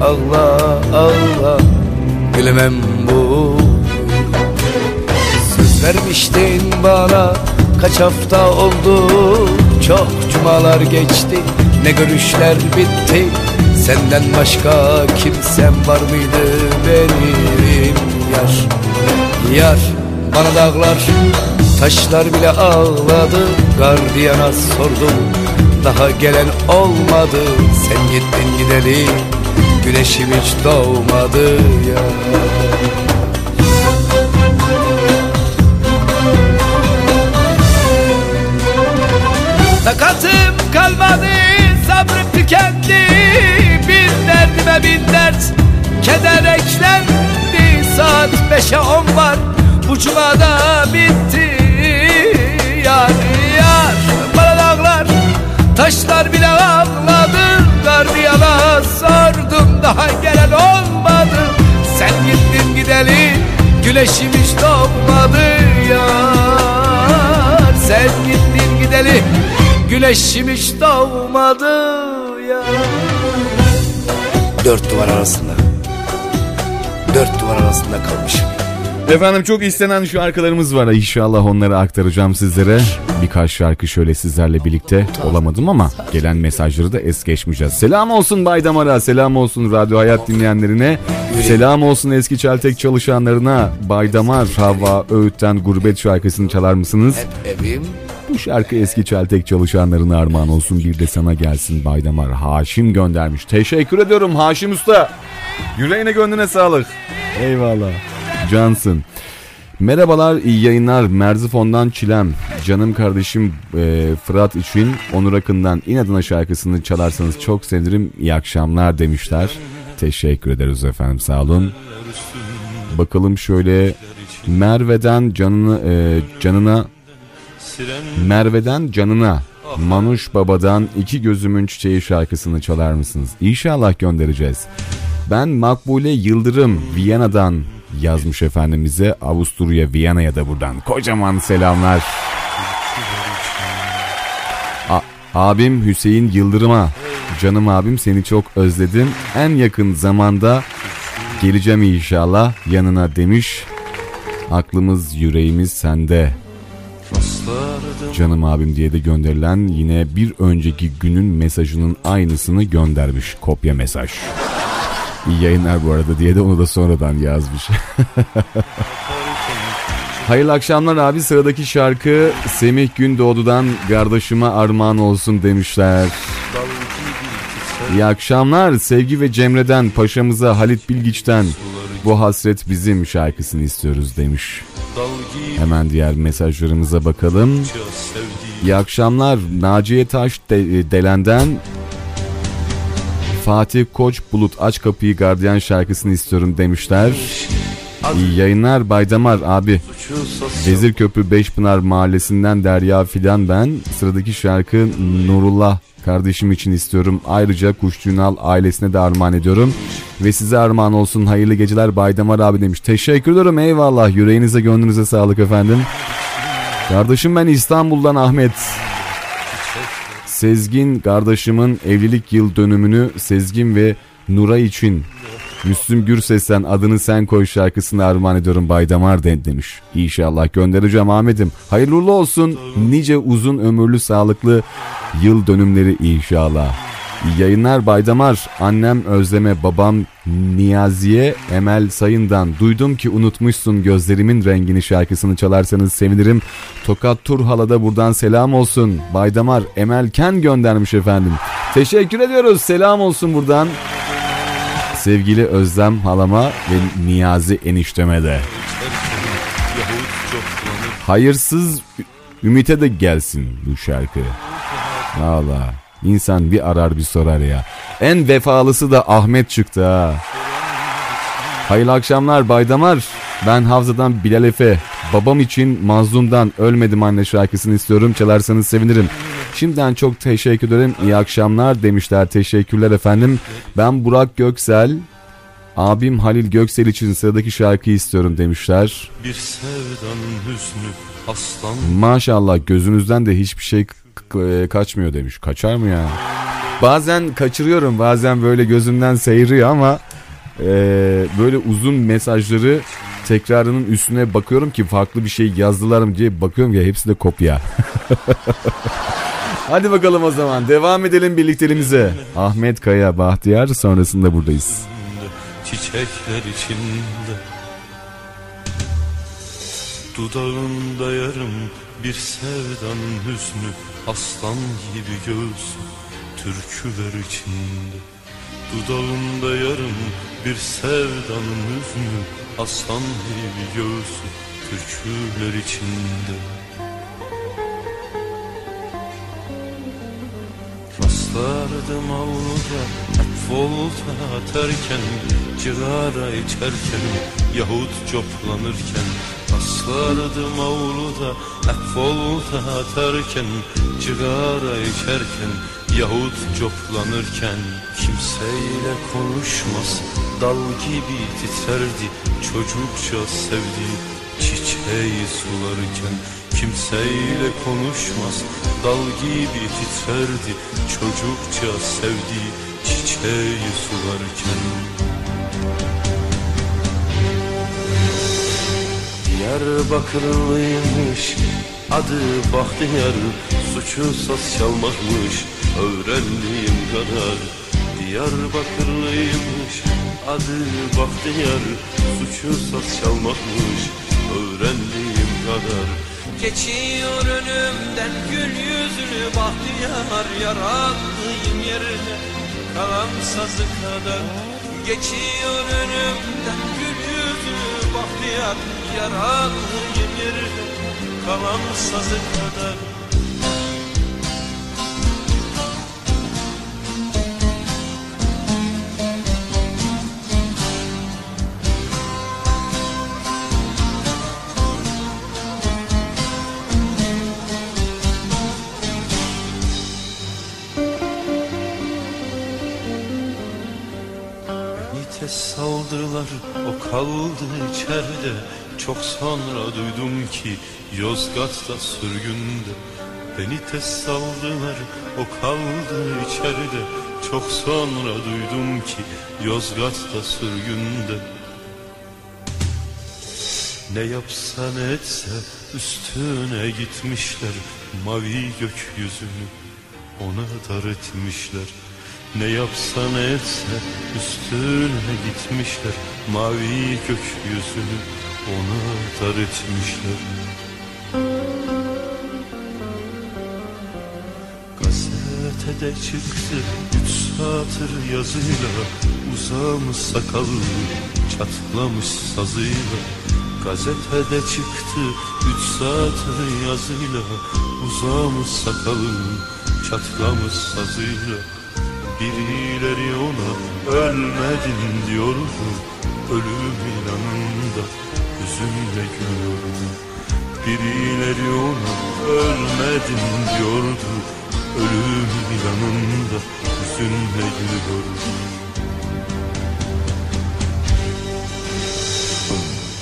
ağla ağla. Gülemem bu. Söz vermiştin bana kaç hafta oldu? Çok cumalar geçti ne görüşler bitti? Senden başka kimsem var mıydı benim yar? Yar bana dağlar taşlar bile ağladı. Gardiyana sordum daha gelen olmadı. Sen gittin gideli güneşim hiç doğmadı ya. Takatım kalmadı sabrım tükendi. Bir derdime bin dert keder eklendi. Saat beşe on var bu cumada bitti taşlar bile ağladı Gardiyana sordum daha gelen olmadı. Sen gittin gideli güneşim hiç doğmadı yar Sen gittin gideli güneşim hiç doğmadı ya. Dört duvar arasında Dört duvar arasında kalmışım Efendim çok istenen şarkılarımız var. İnşallah onları aktaracağım sizlere. Birkaç şarkı şöyle sizlerle birlikte olamadım ama gelen mesajları da es geçmeyeceğiz. Selam olsun Bay Damar'a, selam olsun Radyo Hayat dinleyenlerine, selam olsun eski Çeltek çalışanlarına. Bay Damar, Havva Öğüt'ten Gurbet şarkısını çalar mısınız? Hep evim Bu şarkı eski Çeltek çalışanlarına armağan olsun bir de sana gelsin Bay Damar. Haşim göndermiş. Teşekkür ediyorum Haşim Usta. Yüreğine gönlüne sağlık. Eyvallah. Cansın. Merhabalar, iyi yayınlar. Merzifon'dan Çilem. Canım kardeşim e, Fırat için Onur Akın'dan İnadına şarkısını çalarsanız çok sevinirim. İyi akşamlar demişler. Teşekkür ederiz efendim sağ olun. Bakalım şöyle Merve'den canını e, canına Merve'den canına Manuş Baba'dan iki gözümün çiçeği şarkısını çalar mısınız? İnşallah göndereceğiz. Ben Makbule Yıldırım Viyana'dan yazmış efendimize Avusturya Viyana'ya da buradan kocaman selamlar. A- abim Hüseyin Yıldırım'a canım abim seni çok özledim. En yakın zamanda geleceğim inşallah yanına demiş. Aklımız yüreğimiz sende. Canım abim diye de gönderilen yine bir önceki günün mesajının aynısını göndermiş kopya mesaj. İyi yayınlar bu arada diye de onu da sonradan yazmış. Hayırlı akşamlar abi sıradaki şarkı Semih Gündoğdu'dan kardeşime armağan olsun demişler. İyi akşamlar Sevgi ve Cemre'den paşamıza Halit Bilgiç'ten bu hasret bizim şarkısını istiyoruz demiş. Hemen diğer mesajlarımıza bakalım. İyi akşamlar Naciye Taş de- Delen'den Fatih Koç Bulut aç kapıyı gardiyan şarkısını istiyorum demişler. İyi yayınlar Baydamar abi. Vezirköprü Beşpınar mahallesinden Derya Fidan ben. Sıradaki şarkı Nurullah kardeşim için istiyorum. Ayrıca Kuşçu Ünal ailesine de armağan ediyorum. Ve size armağan olsun hayırlı geceler Baydamar abi demiş. Teşekkür ederim eyvallah yüreğinize gönlünüze sağlık efendim. Kardeşim ben İstanbul'dan Ahmet. Sezgin kardeşimin evlilik yıl dönümünü Sezgin ve Nura için Müslüm Gürses'ten adını sen koy şarkısını armağan ediyorum Baydamar de demiş. İnşallah göndereceğim Ahmet'im. Hayırlı olsun. Nice uzun ömürlü sağlıklı yıl dönümleri inşallah. Yayınlar Baydamar. Annem Özleme, babam Niyazi'ye, Emel Sayın'dan duydum ki unutmuşsun gözlerimin rengini şarkısını çalarsanız sevinirim. Tokat Turhala'da buradan selam olsun. Baydamar Emel Ken göndermiş efendim. Teşekkür ediyoruz. Selam olsun buradan. Sevgili Özlem halama ve Niyazi enişteme de. Hayırsız Ümit'e de gelsin bu şarkı. Valla. İnsan bir arar bir sorar ya. En vefalısı da Ahmet çıktı ha. Hayırlı akşamlar Baydamar. Ben Havza'dan Bilal Efe. Babam için Mazlum'dan Ölmedim Anne şarkısını istiyorum. Çalarsanız sevinirim. Şimdiden çok teşekkür ederim. İyi akşamlar demişler. Teşekkürler efendim. Ben Burak Göksel. Abim Halil Göksel için sıradaki şarkıyı istiyorum demişler. Bir sevdanın hüznü aslan Maşallah gözünüzden de hiçbir şey kaçmıyor demiş. Kaçar mı ya? Bazen kaçırıyorum bazen böyle gözümden seyiriyor ama e, böyle uzun mesajları tekrarının üstüne bakıyorum ki farklı bir şey yazdılar mı diye bakıyorum ya hepsi de kopya. Hadi bakalım o zaman devam edelim birlikteliğimize. Ahmet Kaya Bahtiyar sonrasında buradayız. çiçekler içinde Dudağında yarım bir sevdanın hüznü Aslan gibi göğsü türküler içinde Dudağında yarım bir sevdanın hüznü. Aslan gibi göğsü türküler içinde Rastlardım avluda volta atarken Cigara içerken yahut coplanırken. Rastlardım avluda volta atarken Cigara içerken yahut coplanırken. Kimseyle konuşmaz dal gibi titrerdi Çocukça sevdi çiçeği sularken Kimseyle konuşmaz. Dal gibi titrerdi Çocukça sevdi çiçeği sularken. Diyarbakırlıymış adı Bahtiyar Suçu saz çalmakmış öğrendiğim kadar. Diyarbakırlıymış adı Bahtiyar Suçu saz çalmakmış öğrendiğim kadar Geçiyor önümden gül yüzlü bahtiyar Yaralıyım yerde kalan sazı kadar Geçiyor önümden gül yüzlü bahtiyar Yaralıyım yerde kalan sazı kadar saldılar o kaldı içeride. Çok sonra duydum ki Yozgat'ta sürgünde Beni tez saldılar o kaldı içeride. Çok sonra duydum ki Yozgat'ta sürgünde Ne yapsa ne etse üstüne gitmişler Mavi gökyüzünü ona dar etmişler Ne yapsa ne etse üstüne gitmişler. Mavi gökyüzünü ona dar etmişler. Gazetede çıktı üç satır yazıyla Uzamış sakalı çatlamış sazıyla. Gazetede çıktı üç satır yazıyla Uzamış sakalı çatlamış sazıyla Birileri ona ölmedin diyordu Ölüm ilanında hüzünle gülüyordu. Birileri ona ölmedin diyordu Ölüm ilanında hüzünle gülüyordu.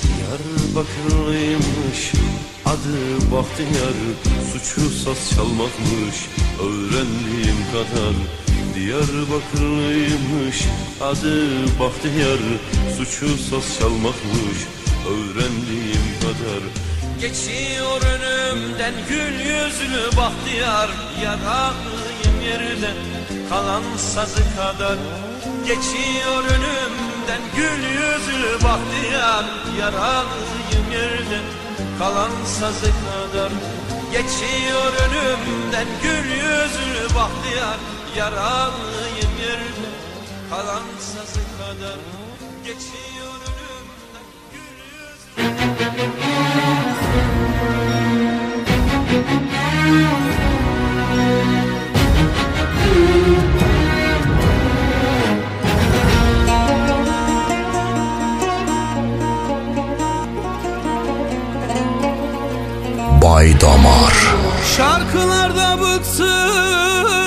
Diyarbakırlıymış adı Bahtiyar Suçu saz çalmakmış öğrendiğim kadar Diyarbakırlıymış adı Bahtiyar. Suçu saz çalmakmış öğrendiğim kadar. Geçiyor önümden gül yüzlü bahtiyar. Yaralıyım yerde kalan sazı kadar. Geçiyor önümden gül yüzlü bahtiyar. Yaralıyım yerde kalan sazı kadar. Geçiyor önümden gül yüzlü bahtiyar Yaralıyım yerde kalan sazı kadar. Geçiyor önümden gül Bay Damar. Şarkılarda bıktım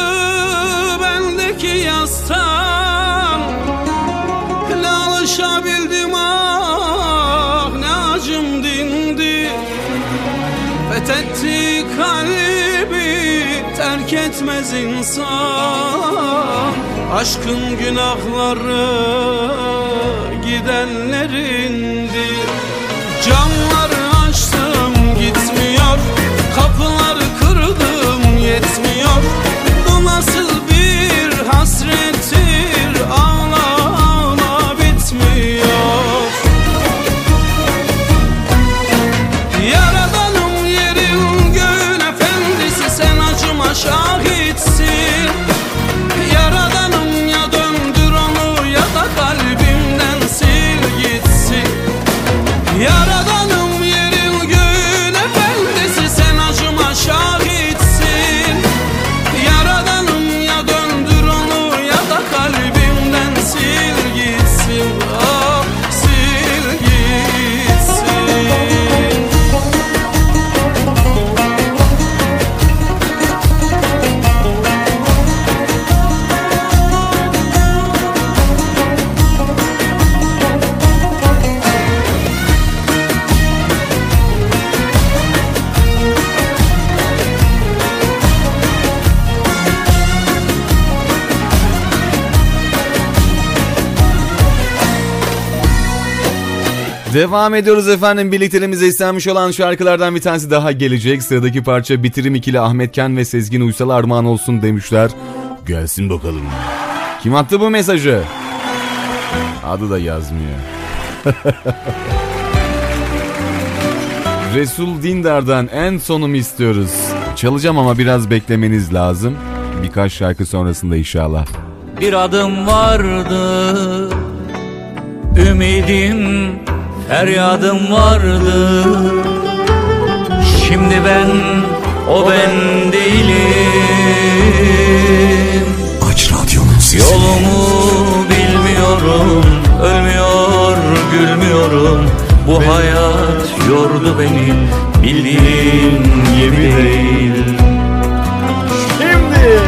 terk etmez insan Aşkın günahları gidenlerindir Devam ediyoruz efendim. Birlikteliğimize istenmiş olan şarkılardan bir tanesi daha gelecek. Sıradaki parça Bitirim ikili Ahmet Ken ve Sezgin Uysal armağan olsun demişler. Gelsin bakalım. Kim attı bu mesajı? Adı da yazmıyor. Resul Dindar'dan en sonumu istiyoruz. Çalacağım ama biraz beklemeniz lazım. Birkaç şarkı sonrasında inşallah. Bir adım vardı Ümidim feryadım vardı Şimdi ben o ben değilim. Aç radyonun sesini. Yolumu bilmiyorum Ölmüyor gülmüyorum. Bu hayat yordu beni Bildiğin gibi değil. Şimdi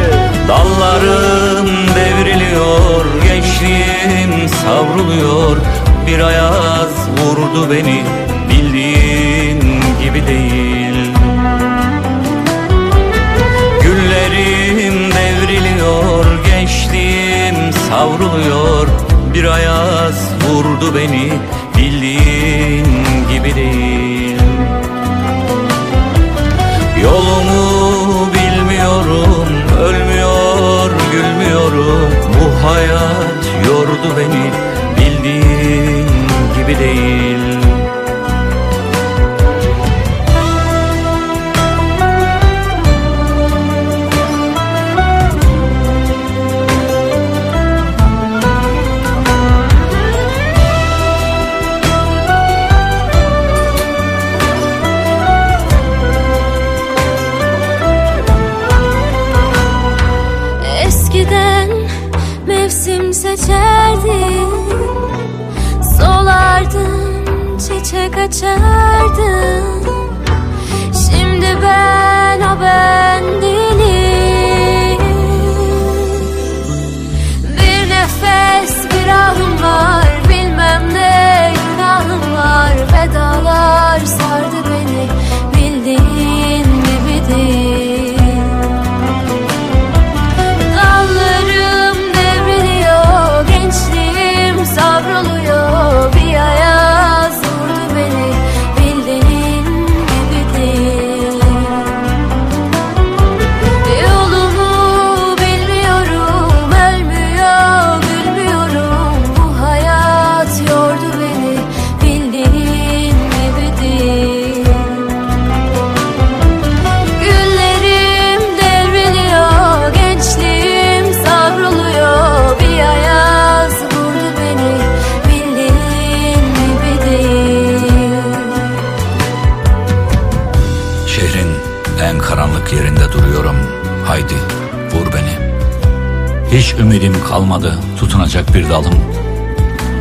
Dallarım devriliyor Gençliğim savruluyor Bir ayaz vurdu beni Bildiğin gibi değil. Güllerim devriliyor Gençliğim savruluyor. Bir ayaz vurdu beni Bildiğin gibi değil. Yolumu bilmiyorum Ölmüyor gülmüyorum. Bu hayat yordu beni Bildiğin gibi Ümidim kalmadı tutunacak bir dalım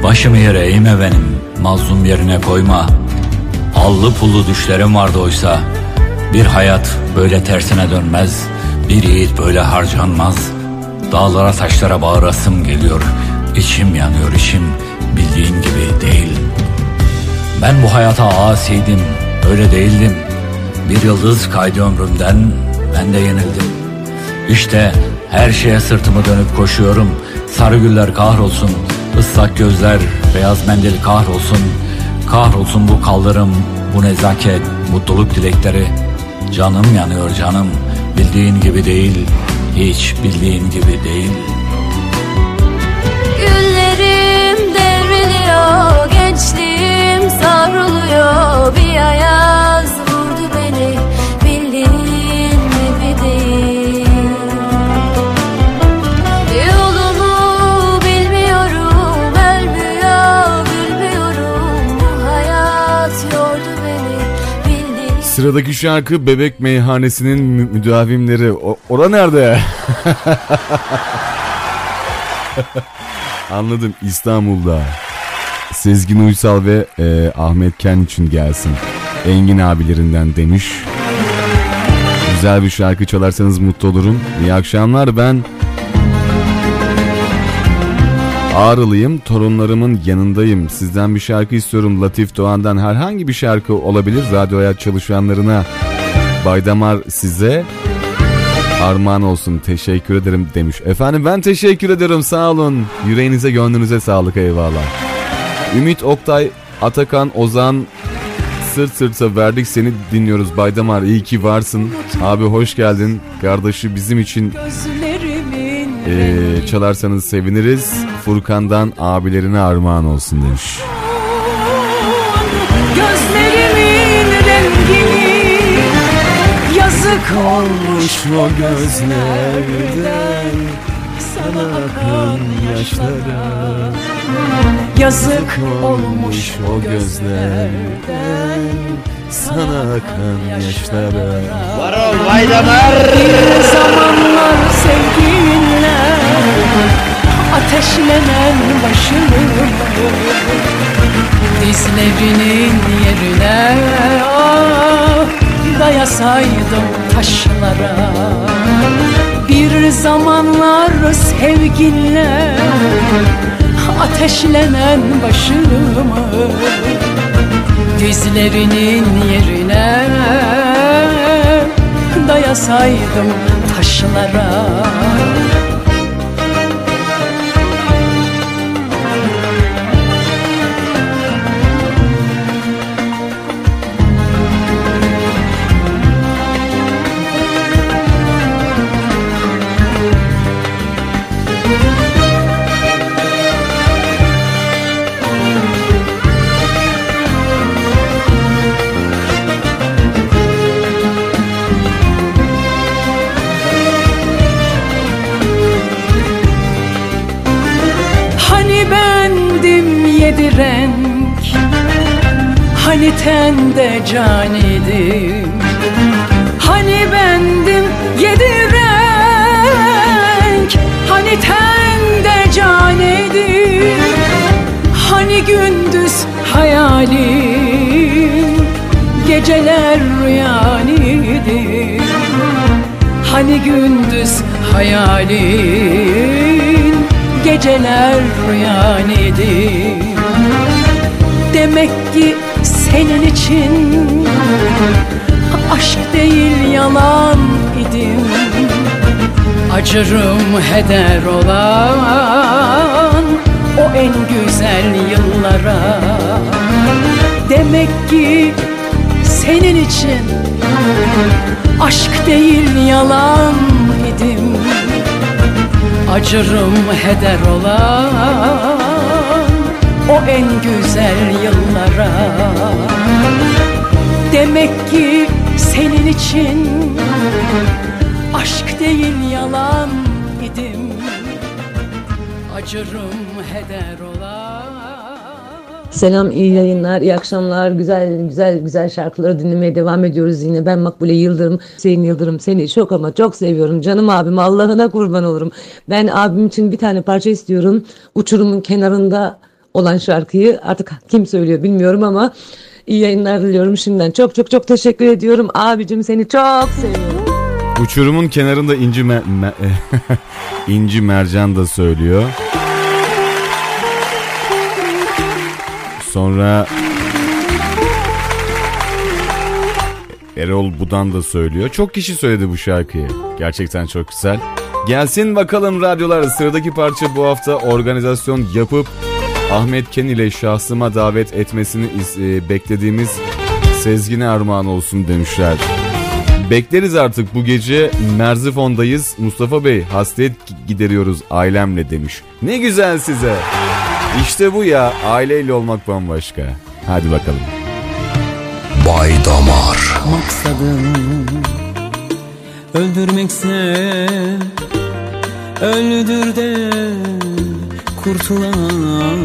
Başımı yere eğme benim Mazlum yerine koyma Allı pullu düşlerim vardı oysa Bir hayat böyle tersine dönmez, bir yiğit böyle harcanmaz. Dağlara taşlara bağırasım geliyor, içim yanıyor içim, bildiğin gibi değil. Ben bu hayata asiydim, öyle değildim. Bir yıldız kaydı ömrümden, ben de yenildim. İşte her şeye sırtımı dönüp koşuyorum. Sarı güller kahrolsun, ıslak gözler, beyaz mendil kahrolsun. Kahrolsun bu kaldırım, bu nezaket, mutluluk dilekleri. Canım yanıyor canım, bildiğin gibi değil, hiç bildiğin gibi değil. Güllerim devriliyor, gençliğim savruluyor Bir ayaz Sıradaki şarkı Bebek Meyhanesi'nin mü- müdavimleri. O, ora nerede? Anladım İstanbul'da. Sezgin Uysal ve e, Ahmet Ken için gelsin. Engin abilerinden demiş. Güzel bir şarkı çalarsanız mutlu olurum. İyi akşamlar ben Ağrılıyım, torunlarımın yanındayım. Sizden bir şarkı istiyorum Latif Doğan'dan. Herhangi bir şarkı olabilir. Radyo Hayat çalışanlarına Baydamar size armağan olsun. Teşekkür ederim demiş. Efendim ben teşekkür ederim sağ olun. Yüreğinize gönlünüze sağlık eyvallah. Ümit Oktay, Atakan, Ozan sırt sırta verdik seni dinliyoruz Baydamar iyi ki varsın. Abi hoş geldin. Kardeşi bizim için ee, çalarsanız seviniriz. Furkan'dan abilerine armağan olsun demiş. Gözlerimin rengini Yazık olmuş o gözlerden Sana akan yaşlara Yazık olmuş o gözlerden Sana akan yaşlara Var ol Baydamar. Bir zamanlar sevginle Ateşlenen başımı Dizlerinin yerine ah, Dayasaydım taşlara. Bir zamanlar sevginle Ateşlenen başımı Dizlerinin yerine Dayasaydım taşlara Hani tende can idim Hani bendim yedi renk Hani tende can idim Hani gündüz hayalim Geceler rüyan idim Hani gündüz hayalin Geceler rüyan idim Demek ki senin için Aşk değil yalan idim. Acırım heder olan O en güzel yıllara. Demek ki senin için Aşk değil yalan idim. Acırım heder olan O en güzel yıllara Demek ki senin için Aşk değil yalan idim Acırım heder olan Selam, iyi yayınlar, iyi akşamlar. Güzel güzel güzel şarkıları dinlemeye devam ediyoruz yine. Ben Makbule Yıldırım, Hüseyin Yıldırım. Seni çok ama çok seviyorum. Canım abim, Allah'ına kurban olurum. Ben abim için bir tane parça istiyorum. Uçurumun kenarında olan şarkıyı artık kim söylüyor bilmiyorum ama İyi yayınlar diliyorum şimdiden. Çok çok çok teşekkür ediyorum. Abicim seni çok seviyorum. Uçurumun kenarında inci me- me- inci mercan da söylüyor. Sonra Erol Budan da söylüyor. Çok kişi söyledi bu şarkıyı. Gerçekten çok güzel. Gelsin bakalım radyolar. Sıradaki parça bu hafta organizasyon yapıp Ahmet Ken ile şahsıma davet etmesini e, beklediğimiz Sezgin'e armağan olsun demişler. Bekleriz artık bu gece Merzifon'dayız. Mustafa Bey hasret gideriyoruz ailemle demiş. Ne güzel size. İşte bu ya aileyle olmak bambaşka. Hadi bakalım. Bay Damar Maksadım öldürmekse öldür de kurtulan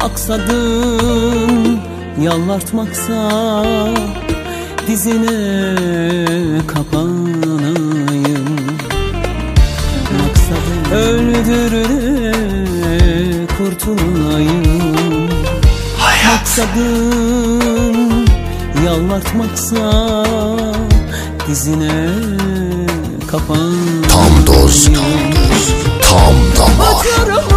Maksadım yalvartmaksa dizine kapanayım. Maksadım öldür de kurtulayım Maksadım yalvartmaksa dizine kapan Tam doz Tam damar. Oturumun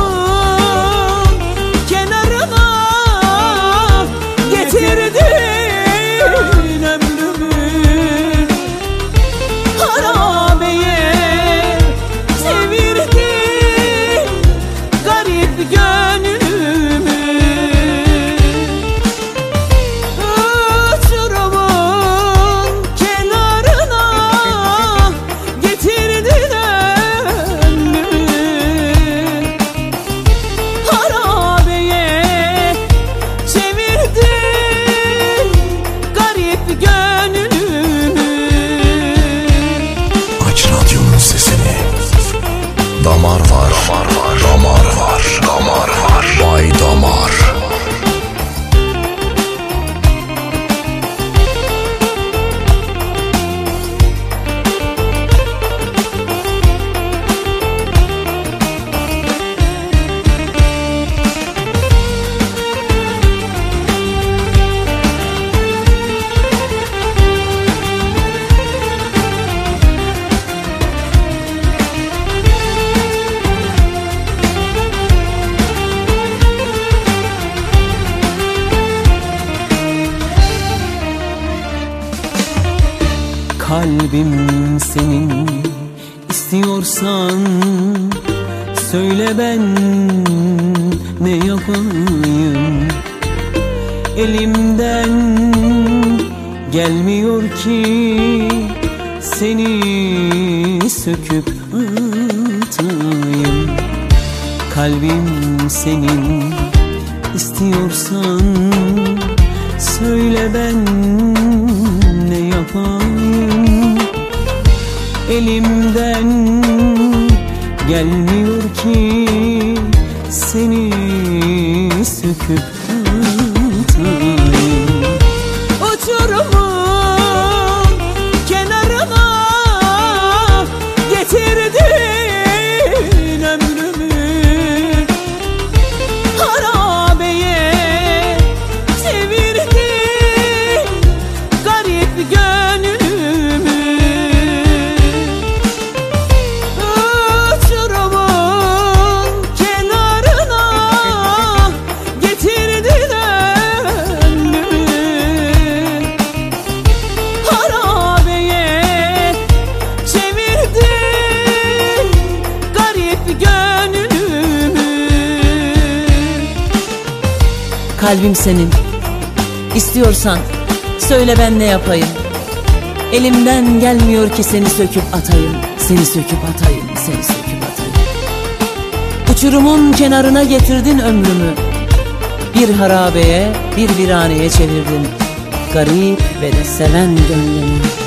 ki seni söküp atayım. Seni söküp atayım, seni söküp atayım. Uçurumun kenarına getirdin ömrümü. Bir harabeye, bir viraneye çevirdin. Garip ve de seven gönlümü.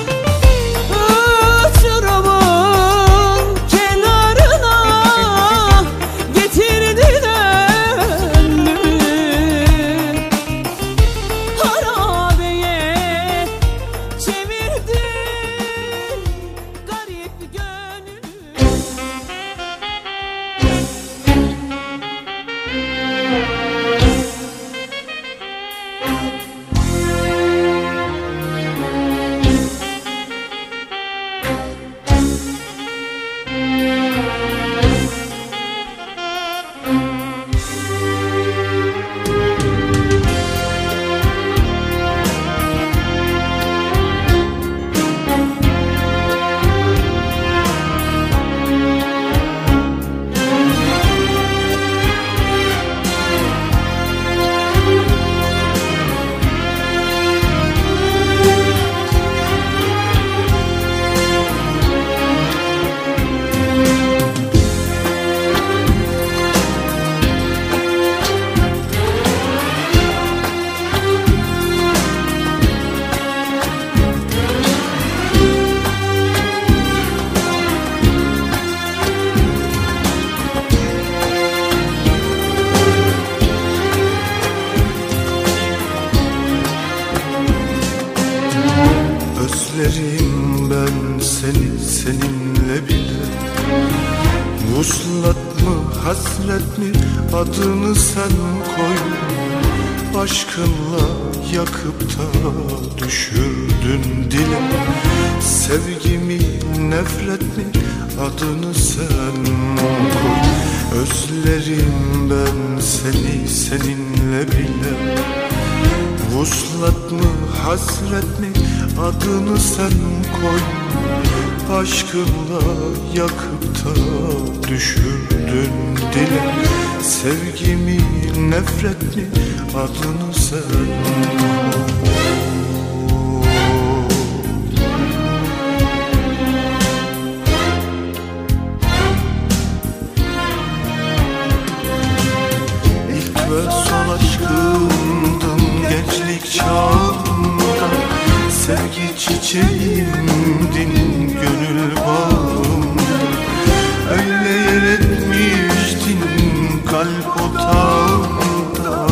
kalp otağında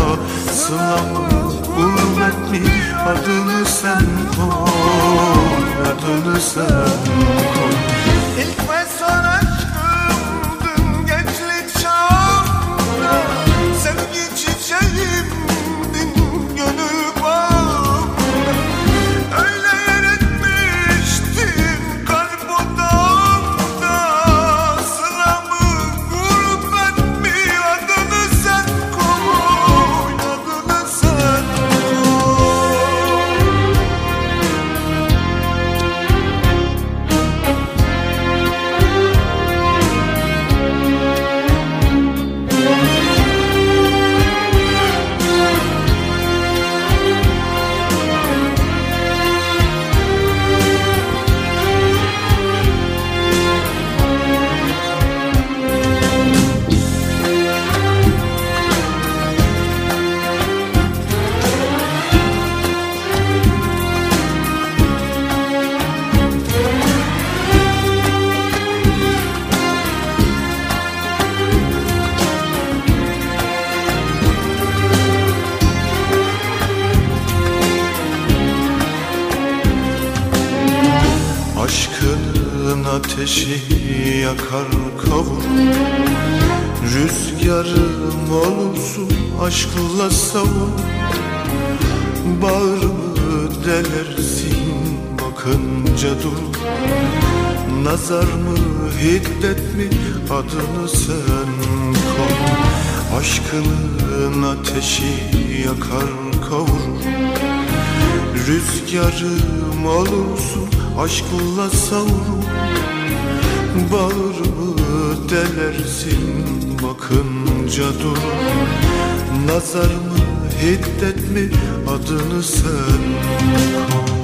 Sılamı gurbet mi adını sen koy Adını sen aşkla savurup Bağrımı delersin bakınca dur. Nazar mı hiddet mi adını sen. koy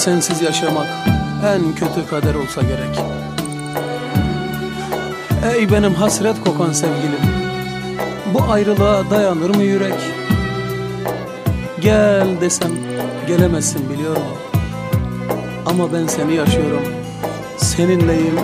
sensiz yaşamak en kötü kader olsa gerek. Ey benim hasret kokan sevgilim Bu ayrılığa dayanır mı yürek? Gel desem gelemezsin biliyorum. Ama ben seni yaşıyorum Seninleyim.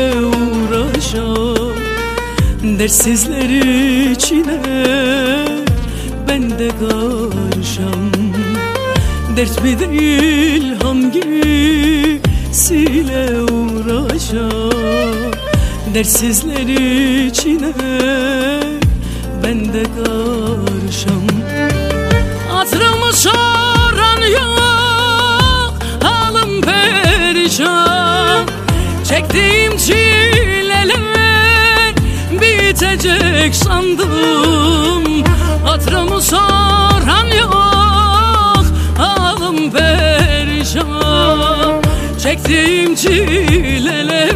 Hangisiyle uğraşam Dersizler içine ben de karışam Dert mi değil hangisiyle uğraşam Dersizler içine ben de karışam Hatırımı soran yok Çektiğim çileler Bitecek sandım. Hatırımı soran yok Halim perişan. Çektiğim çileler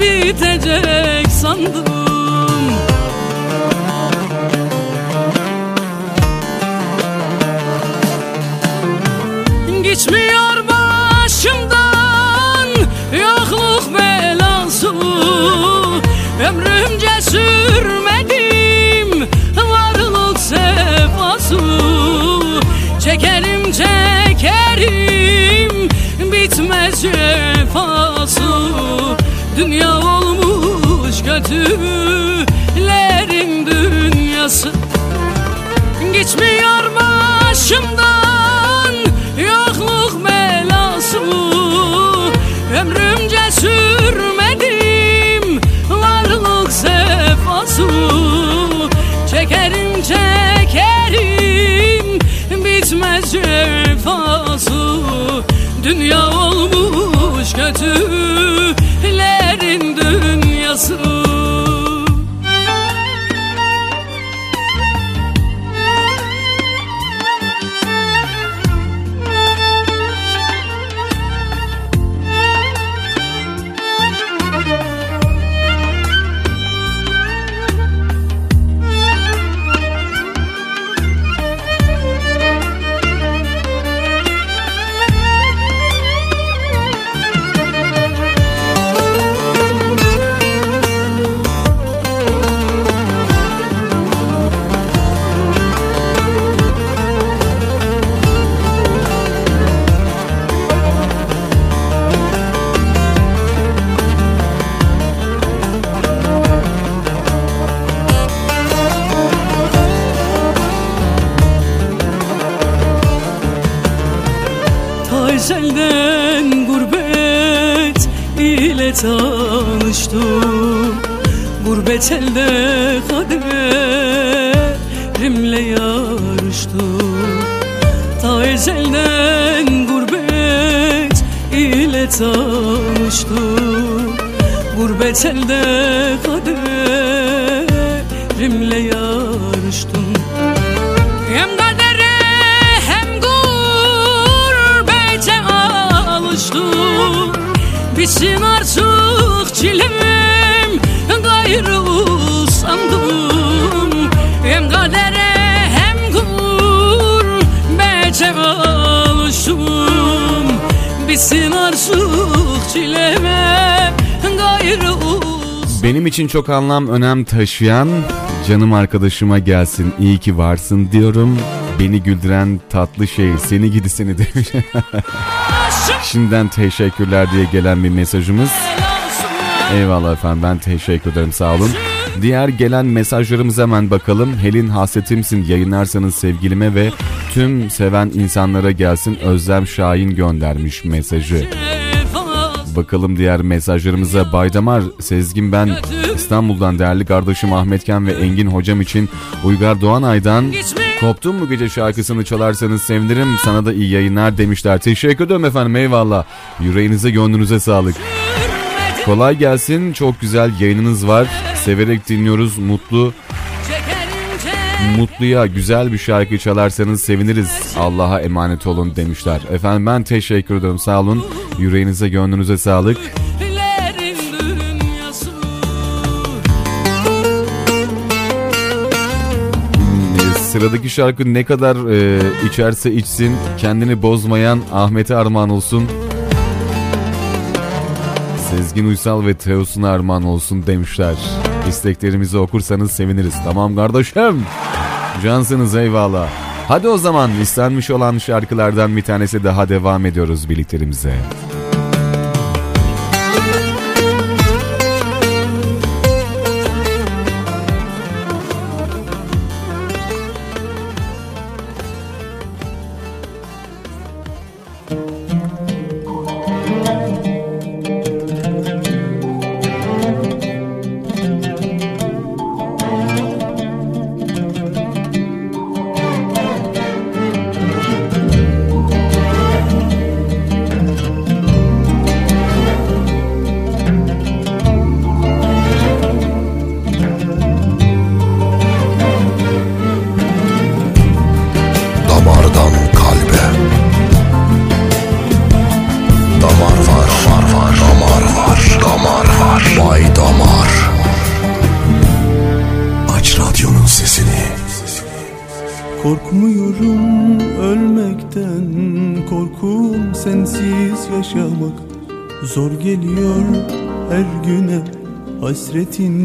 Bitecek sandım Dünya olmuş kötülerin dünyası. Geçmiyor başımdan yokluk belası Ömrümce sürmedim Gurbet Benim için çok anlam önem taşıyan canım arkadaşıma gelsin iyi ki varsın diyorum. Beni güldüren tatlı şey seni gidi seni demiş. Şimdiden teşekkürler diye gelen bir mesajımız. Eyvallah efendim ben teşekkür ederim sağ olun. Diğer gelen mesajlarımıza hemen bakalım. Helin hasretimsin yayınlarsanız sevgilime ve tüm seven insanlara gelsin Özlem Şahin göndermiş mesajı. Bakalım diğer mesajlarımıza Baydamar, Sezgin ben İstanbul'dan değerli kardeşim Ahmetken ve Engin hocam için Uygar Doğanay'dan Koptum mu gece şarkısını çalarsanız sevinirim sana da iyi yayınlar demişler. Teşekkür ederim efendim eyvallah. Yüreğinize gönlünüze sağlık. Kolay gelsin çok güzel yayınınız var. Severek dinliyoruz mutlu Mutluya güzel bir şarkı çalarsanız seviniriz. Allah'a emanet olun demişler. Efendim ben teşekkür ederim sağ olun. Yüreğinize gönlünüze sağlık. Sıradaki şarkı ne kadar e, içerse içsin kendini bozmayan Ahmet'e armağan olsun. Sezgin Uysal ve Teosun armağan olsun demişler. İsteklerimizi okursanız seviniriz. Tamam kardeşim. Cansınız eyvallah. Hadi o zaman istenmiş olan şarkılardan bir tanesi daha devam ediyoruz birliklerimize. hasretin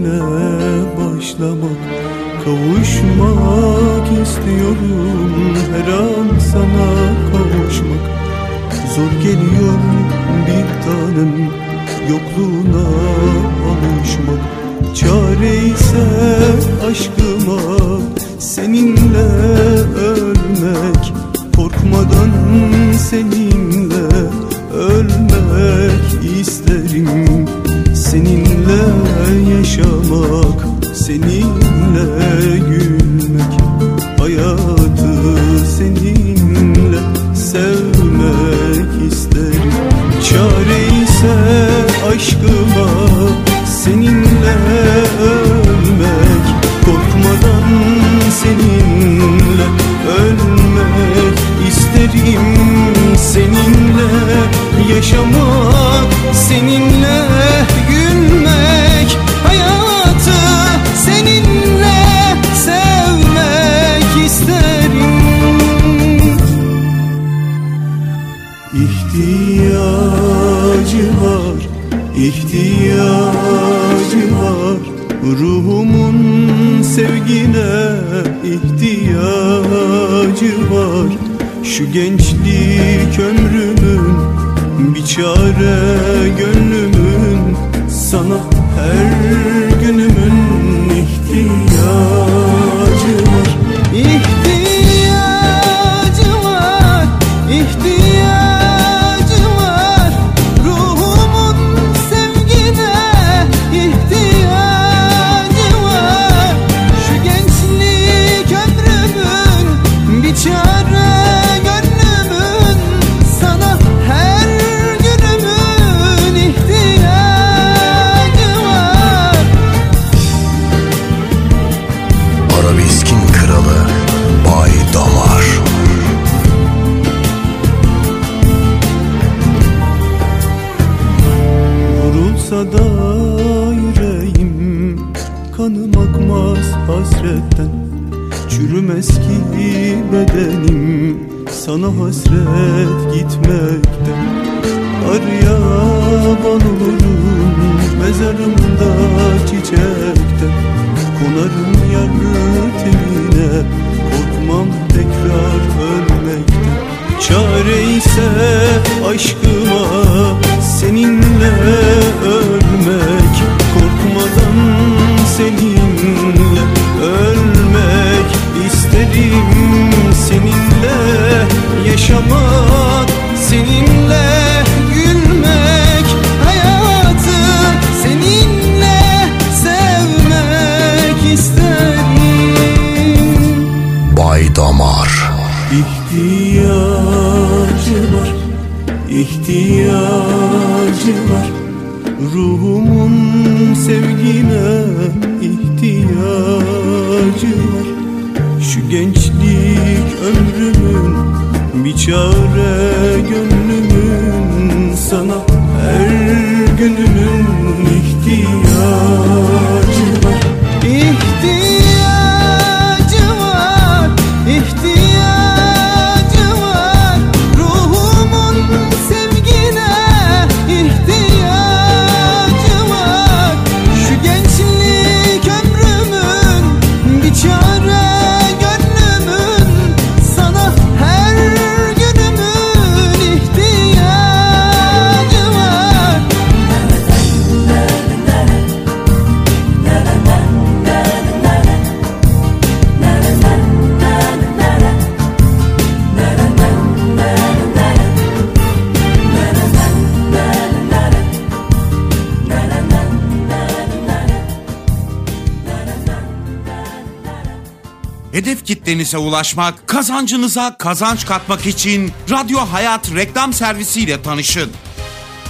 kitlenize ulaşmak, kazancınıza kazanç katmak için Radyo Hayat reklam servisiyle tanışın.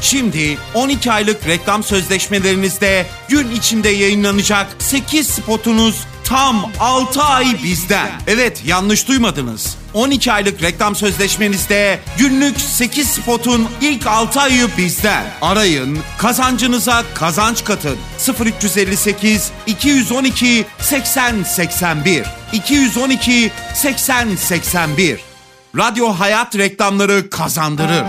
Şimdi 12 aylık reklam sözleşmelerinizde gün içinde yayınlanacak 8 spotunuz tam 6 ay bizden. Evet yanlış duymadınız. 12 aylık reklam sözleşmenizde günlük 8 spotun ilk 6 ayı bizden. Arayın, kazancınıza kazanç katın. 0358 212 80 81 212 80 81 Radyo Hayat reklamları kazandırır.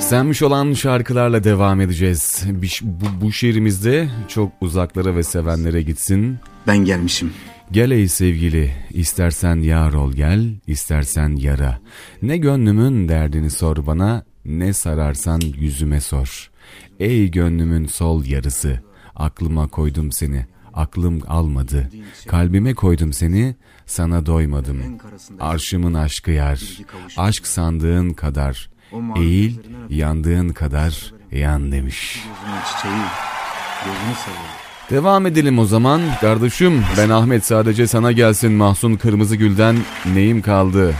Senmiş olan şarkılarla devam edeceğiz. Bu, bu şiirimizde çok uzaklara ve sevenlere gitsin. Ben gelmişim. Gel ey sevgili, istersen yar ol gel, istersen yara. Ne gönlümün derdini sor bana, ne sararsan yüzüme sor. Ey gönlümün sol yarısı, aklıma koydum seni, aklım almadı. Kalbime koydum seni, sana doymadım. Arşımın aşkı yar, aşk sandığın kadar. Eğil, yandığın kadar yan demiş. Gözünü seveyim. Devam edelim o zaman. Kardeşim ben Ahmet sadece sana gelsin Mahsun Kırmızıgül'den neyim kaldı?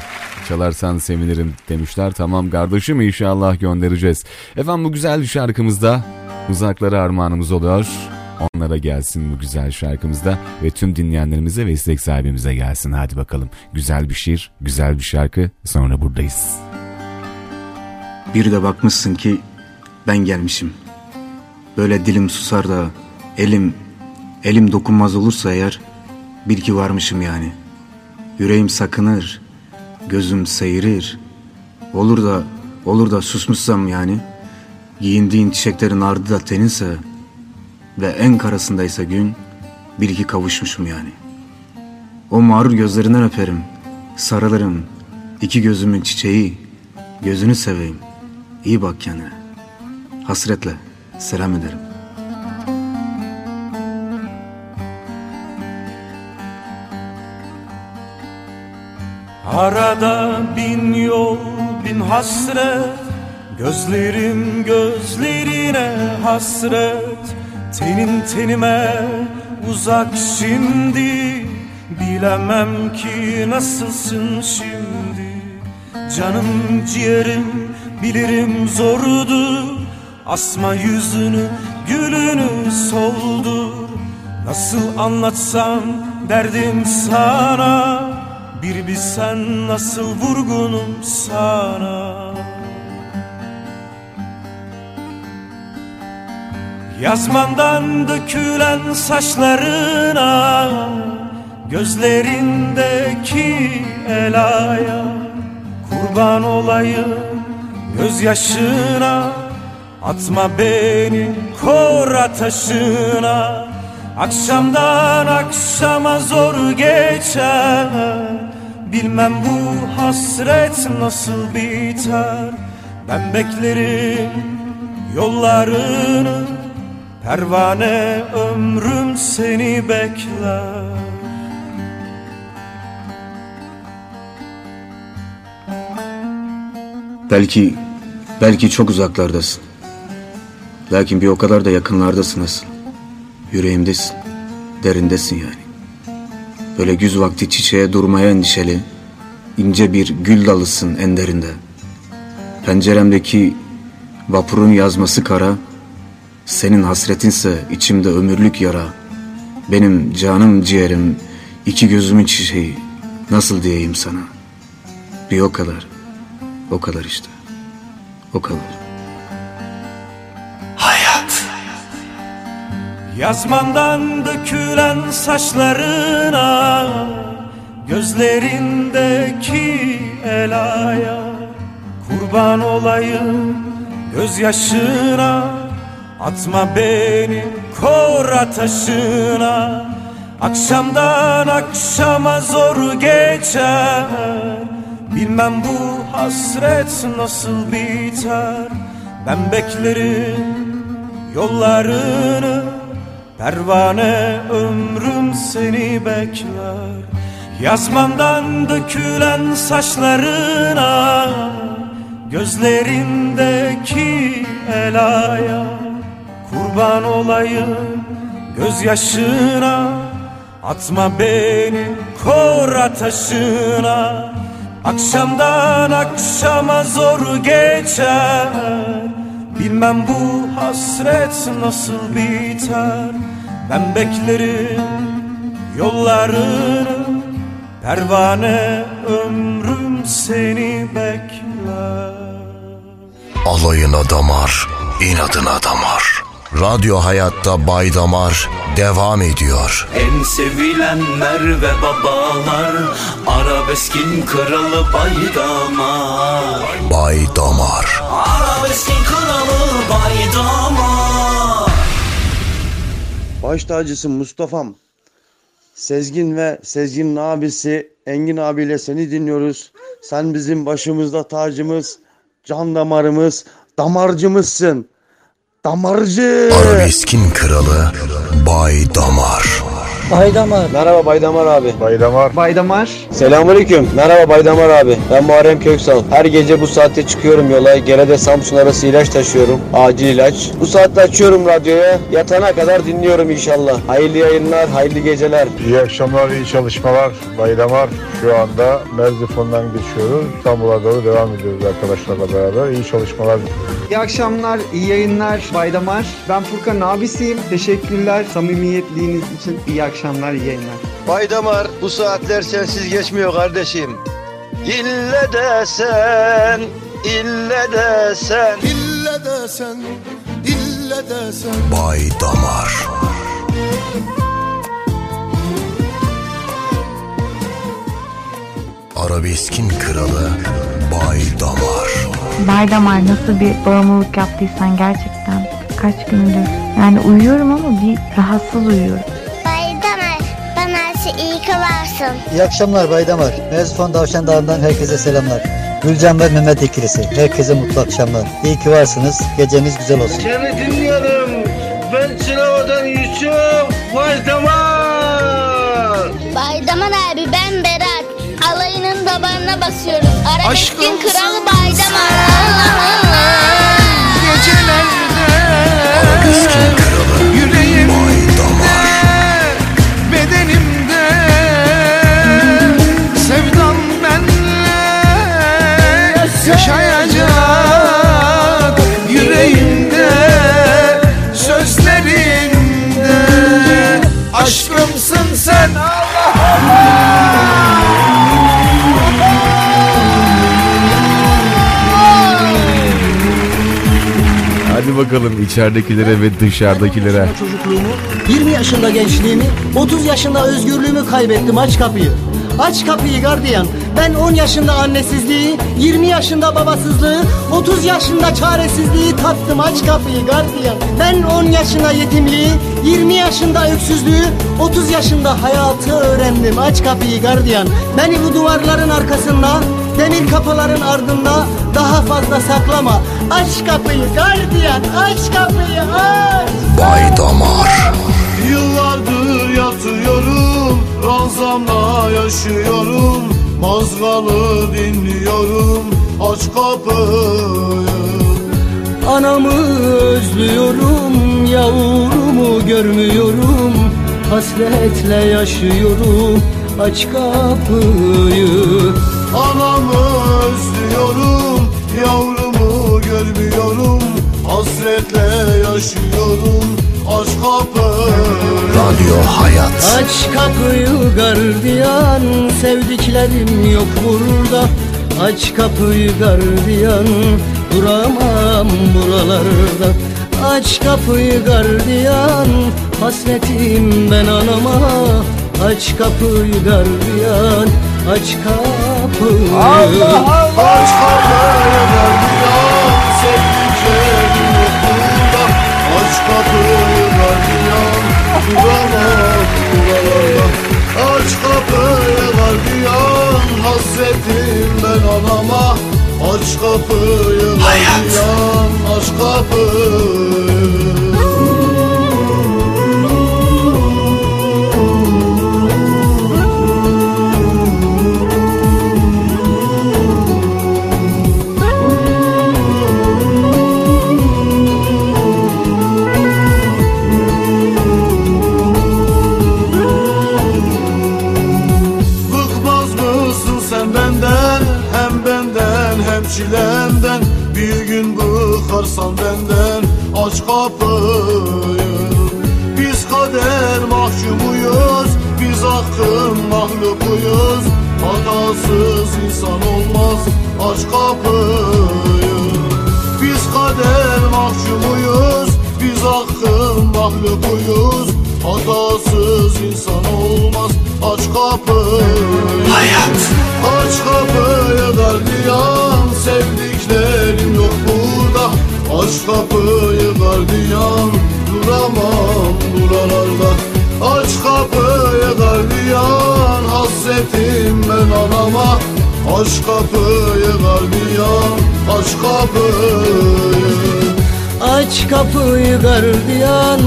Çalarsan sevinirim demişler. Tamam kardeşim inşallah göndereceğiz. Efendim bu güzel şarkımızda uzaklara armağanımız oluyor. Onlara gelsin bu güzel şarkımızda ve tüm dinleyenlerimize ve istek sahibimize gelsin. Hadi bakalım. Güzel bir şiir, güzel bir şarkı. Sonra buradayız. Bir de bakmışsın ki ben gelmişim. Böyle dilim susar da elim, elim dokunmaz olursa eğer bil ki varmışım yani. Yüreğim sakınır, gözüm seyirir. Olur da, olur da susmuşsam yani. Giyindiğin çiçeklerin ardı da teninse ve en karasındaysa gün bil ki kavuşmuşum yani. O mağrur gözlerinden öperim, sarılırım. iki gözümün çiçeği, gözünü seveyim. İyi bak kendine. Hasretle selam ederim. Arada bin yol bin hasret. Gözlerim gözlerine hasret. Tenim tenime uzak şimdi. Bilemem ki nasılsın şimdi. Canım ciğerim bilirim zordur Asma yüzünü gülünü soldur Nasıl anlatsam derdim sana Bir bilsen nasıl vurgunum sana? Yazmandan dökülen saçlarına Gözlerindeki elaya Kurban olayım gözyaşına. Atma beni kor ateşine Akşamdan akşama zor geçer Bilmem bu hasret nasıl biter Ben beklerim yollarını Pervane ömrüm seni bekler Belki, belki çok uzaklardasın. Lakin bir o kadar da yakınlardasın asıl. Yüreğimdesin, derindesin yani. Böyle güz vakti çiçeğe durmaya endişeli, ince bir gül dalısın en derinde. Penceremdeki vapurun yazması kara, senin hasretinse içimde ömürlük yara. Benim canım ciğerim, iki gözümün çiçeği, nasıl diyeyim sana? Bir o kadar, o kadar işte, o kadar. Yazmandan dökülen saçlarına Gözlerindeki elaya Kurban olayım gözyaşına. Atma beni kor ateşine. Akşamdan akşama zor geçer. Bilmem bu hasret nasıl biter. Ben beklerim yollarını Pervane ömrüm seni bekler. Yazmandan dökülen saçlarına Gözlerindeki elaya Kurban olayım. Gözyaşına Atma beni kor ateşine. Akşamdan akşama zor geçer Bilmem bu hasret nasıl biter. Ben beklerim yollarını. Pervane ömrüm seni bekler. Alayına damar, inadına damar. Radyo Hayat'ta Bay Damar devam ediyor. En sevilenler ve babalar Arabeskin kralı baydamar Bay Damar. Arabeskin kralı baydamar Baş tacısı Mustafa'm. Sezgin ve Sezgin'in abisi Engin abiyle seni dinliyoruz. Sen bizim başımızda tacımız, can damarımız, damarcımızsın. Damarcı. Arabeskin kralı Bay Damar. Baydamar. Merhaba Baydamar abi. Baydamar. Baydamar. Selamünaleyküm. Merhaba Baydamar abi. Ben Muharrem Köksal. Her gece bu saatte çıkıyorum yola. Gerede Samsun arası ilaç taşıyorum. Acil ilaç. Bu saatte açıyorum radyoya. Yatana kadar dinliyorum inşallah. Hayırlı yayınlar, hayırlı geceler. İyi akşamlar, iyi çalışmalar. Baydamar şu anda Merzifon'dan geçiyoruz. İstanbul'a doğru devam ediyoruz arkadaşlarla beraber. İyi çalışmalar. İyi akşamlar, iyi yayınlar Baydamar. Ben Furkan abisiyim. Teşekkürler samimiyetliğiniz için. İyi akşamlar, iyi yayınlar. Baydamar bu saatler sensiz geçmiyor kardeşim. İlle desen, ille desen. İlle desen, ille desen. Bay Damar. Arabeskin kralı Bay Damar. Baydamar nasıl bir bağımlılık yaptıysan gerçekten kaç gündür. Yani uyuyorum ama bir rahatsız uyuyorum. Bana iyi ki varsın. İyi akşamlar Baydamar. Merzifon Davşan Dağı'ndan herkese selamlar. Gülcan ve Mehmet ikilisi. Herkese mutlu akşamlar. İyi ki varsınız. Geceniz güzel olsun. Seni dinliyorum. Ben Çınao'dan Yusuf Baydamar. Baydamar abi ben Berat. Alayının damarına basıyoruz. Arabeskin kralı Baydamar. Hadi bakalım içeridekilere ve dışarıdakilere. çocukluğumu, 20 yaşında gençliğimi, 30 yaşında özgürlüğümü kaybettim aç kapıyı. Aç kapıyı gardiyan. Ben 10 yaşında annesizliği, 20 yaşında babasızlığı, 30 yaşında çaresizliği tattım aç kapıyı gardiyan. Ben 10 yaşında yetimliği, 20 yaşında öksüzlüğü, 30 yaşında hayatı öğrendim aç kapıyı gardiyan. Beni bu duvarların arkasında, demir kapıların ardında daha fazla saklama. Aç kapıyı gardiyan, aç kapıyı aç. Bay Damar. Yıllardır yatıyorum Ranzamla yaşıyorum. Mazgalı dinliyorum Aç kapıyı. Anamı özlüyorum, yavrumu görmüyorum. Hasretle yaşıyorum, aç kapıyı. Anamı özlüyorum Yavrumu görmüyorum Hasretle yaşıyorum Aç kapıyı. Radyo Hayat. Aç kapıyı gardiyan, sevdiklerim yok burada. Aç kapıyı gardiyan, duramam buralarda. Aç kapıyı gardiyan, hasretim ben anama. Aç kapıyı gardiyan, aç kapıyı. Allah Allah! Aç kapıyı gardiyan burada Aç kapıyı gardiyan Duramam buralarda Aç kapıyı gardiyan Hasretim ben anama Aç kapıyı gardiyan Aç kapıyı bıkarsan benden aç kapıyı. Biz kader mahkumuyuz Biz hakkın mahlukuyuz. Hatasız insan olmaz aç kapıyı. Biz kader mahkumuyuz Biz hakkın mahlukuyuz. Hatasız insan olmaz Aç kapıyı. Hayat. Aç kapıyı gardiyan burada Aç kapıyı gardiyan Duramam buralarda. Aç kapıyı gardiyan Hasretim ben anama. Aç kapıyı gardiyan Aç kapıyı. Aç kapıyı gardiyan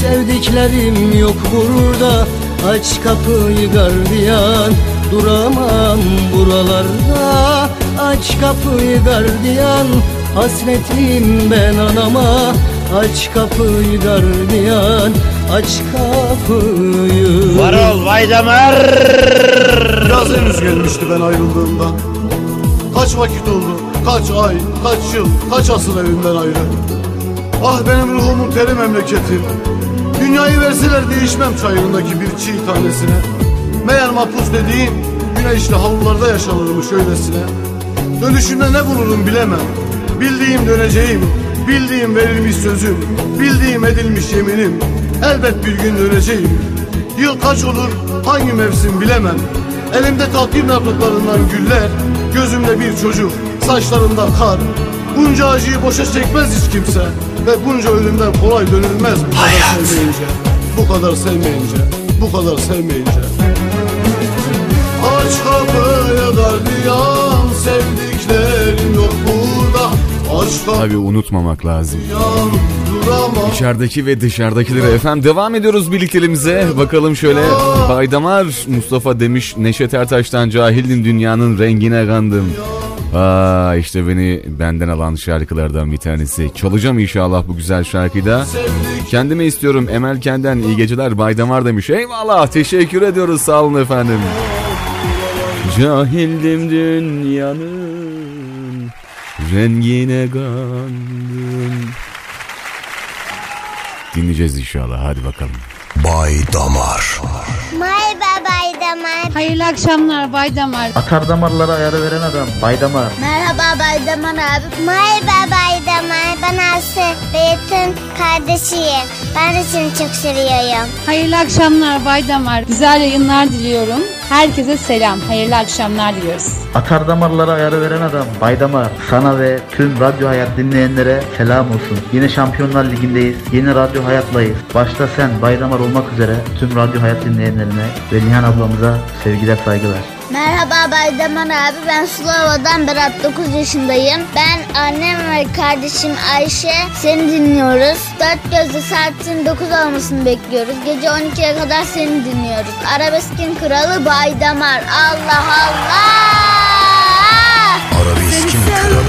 Sevdiklerim yok burada. Aç kapıyı gardiyan Duramam buralarda. Aç kapıyı gardiyan Hasretim ben anama Aç kapıyı gardiyan Aç kapıyı. Varol Vaydamar Biraz henüz gelmişti ben ayrıldığımda Kaç vakit oldu, kaç ay, kaç yıl, kaç asır evimden ayrı. Ah benim ruhumun teri memleketim Dünyayı verseler değişmem çayırındaki bir çiğ tanesine. Meğer mahpus dediğim güneşli havlularda yaşanırmış öylesine. Dönüşünde ne bulurum bilemem Bildiğim döneceğim Bildiğim verilmiş sözüm Bildiğim edilmiş yeminim. Elbet bir gün döneceğim. Yıl kaç olur hangi mevsim bilemem. Elimde takvim yapraklarından güller Gözümde bir çocuk Saçlarımda kar. Bunca acıyı boşa çekmez hiç kimse Ve bunca ölümden kolay dönülmez Bu kadar sevmeyince. Bu kadar sevmeyince Bu kadar sevmeyince. Aç kapıyı gardiyan burada Aç Tabii unutmamak lazım. İçerideki ve dışarıdakileri efendim devam ediyoruz birliklerimize. Bakalım şöyle Baydamar Mustafa demiş Neşet Ertaş'tan cahildim dünyanın rengine kandım. Aa işte beni benden alan şarkılardan bir tanesi. Çalacağım inşallah bu güzel şarkıyı da. Kendime istiyorum Emel Kenden iyi geceler Baydamar demiş. Eyvallah teşekkür ediyoruz sağ olun efendim. Cahildim dünyanın rengine kandım. Dinleyeceğiz inşallah hadi bakalım. Bay Damar. Merhaba Bay Damar. Hayırlı akşamlar Bay Damar. Atar damarlara ayarı veren adam. Baydamar. Merhaba Bay Damar abi. Merhaba Bay Damar. Ben Aslı Beyt'in kardeşiyim. Ben de seni çok seviyorum. Hayırlı akşamlar Bay Damar. Güzel yayınlar diliyorum. Herkese selam. Hayırlı akşamlar diliyoruz. Atar damarlara ayarı veren adam. Baydamar. Sana ve tüm Radyo Hayat dinleyenlere selam olsun. Yine Şampiyonlar Ligi'ndeyiz. Yeni Radyo Hayat'layız. Başta sen Baydamar olmak üzere tüm Radyo Hayat dinleyenlerine ve Nihan ablamıza sevgiler saygılar. Merhaba Bay Damar abi. Ben Sulova'dan Berat 9 yaşındayım. Ben annem ve kardeşim Ayşe seni dinliyoruz. Dört gözle saatin 9 olmasını bekliyoruz. Gece 12'ye kadar seni dinliyoruz. Arabeskin kralı Bay Damar. Allah Allah! Arabeskin kralı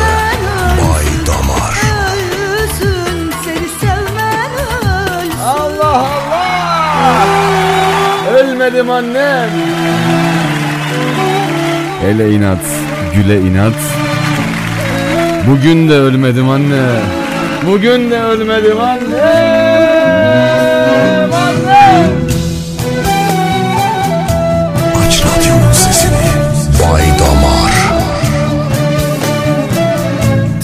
Bay Damar. Ölsün seni sevmen öl. Allah Allah! Ölmedim annem. Ele inat, güle inat. Bugün de ölmedim anne. Bugün de ölmedim anne. Anne. Aç radyonun sesini. Bay Damar.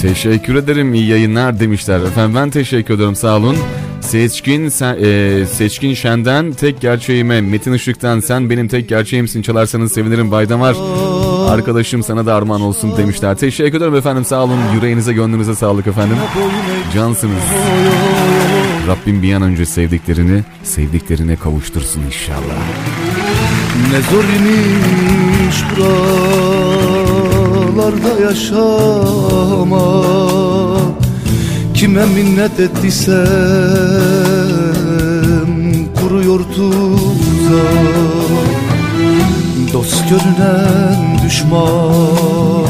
Teşekkür ederim iyi yayınlar demişler. Efendim ben teşekkür ederim sağ olun. Seçkin sen, e, Seçkin Şen'den tek gerçeğime Metin Işık'tan sen benim tek gerçeğimsin çalarsanız sevinirim Baydamar. Arkadaşım sana da armağan olsun demişler. Teşekkür ederim efendim sağ olun. Yüreğinize gönlünüze sağlık efendim. Cansınız. Rabbim bir an önce sevdiklerini sevdiklerine kavuştursun inşallah. Ne zor imiş buralarda yaşamak Kime minnet ettiysem kuruyor tuzak Dost görünen düşman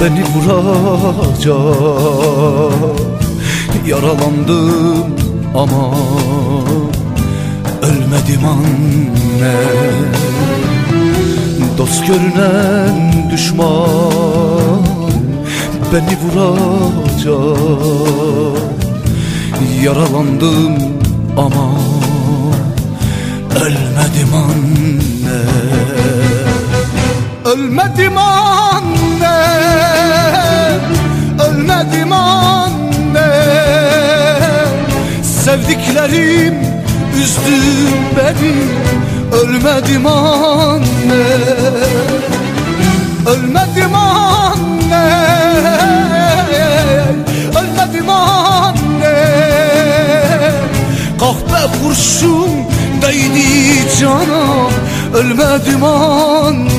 beni vuracak. Yaralandım ama ölmedim anne. Dost görünen düşman beni vuracak. Yaralandım ama ölmedim anne Ölmedim anne Ölmedim anne Sevdiklerim üzdü beni Ölmedim anne Ölmedim anne Ölmedim anne Kahpe kurşun değdi cana Ölmedim anne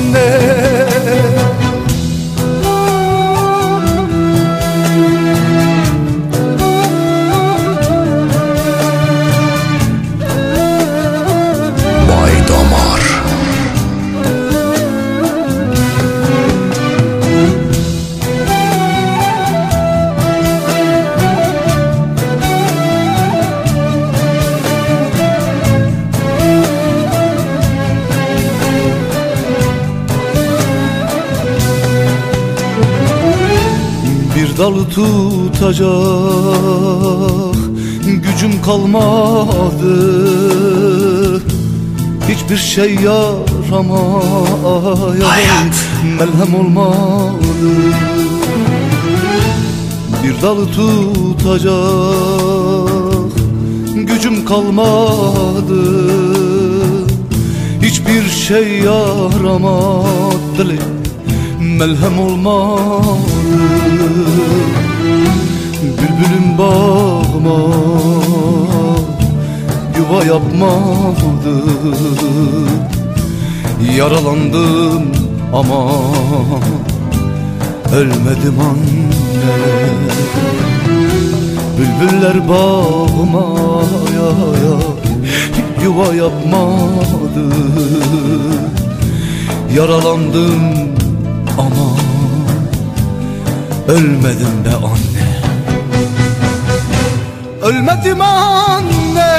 tutacak gücüm kalmadı. Hiçbir şey yaramaya melhem olmadı. Bir dalı tutacak gücüm kalmadı. Hiçbir şey yaramadı. Melhem olmadı Bülbülüm bağıma yuva yapmadı Yaralandım ama ölmedim anne. Bülbüller bağıma ya ya yuva yapmadı Yaralandım ama ölmedim be anne Ölmedim anne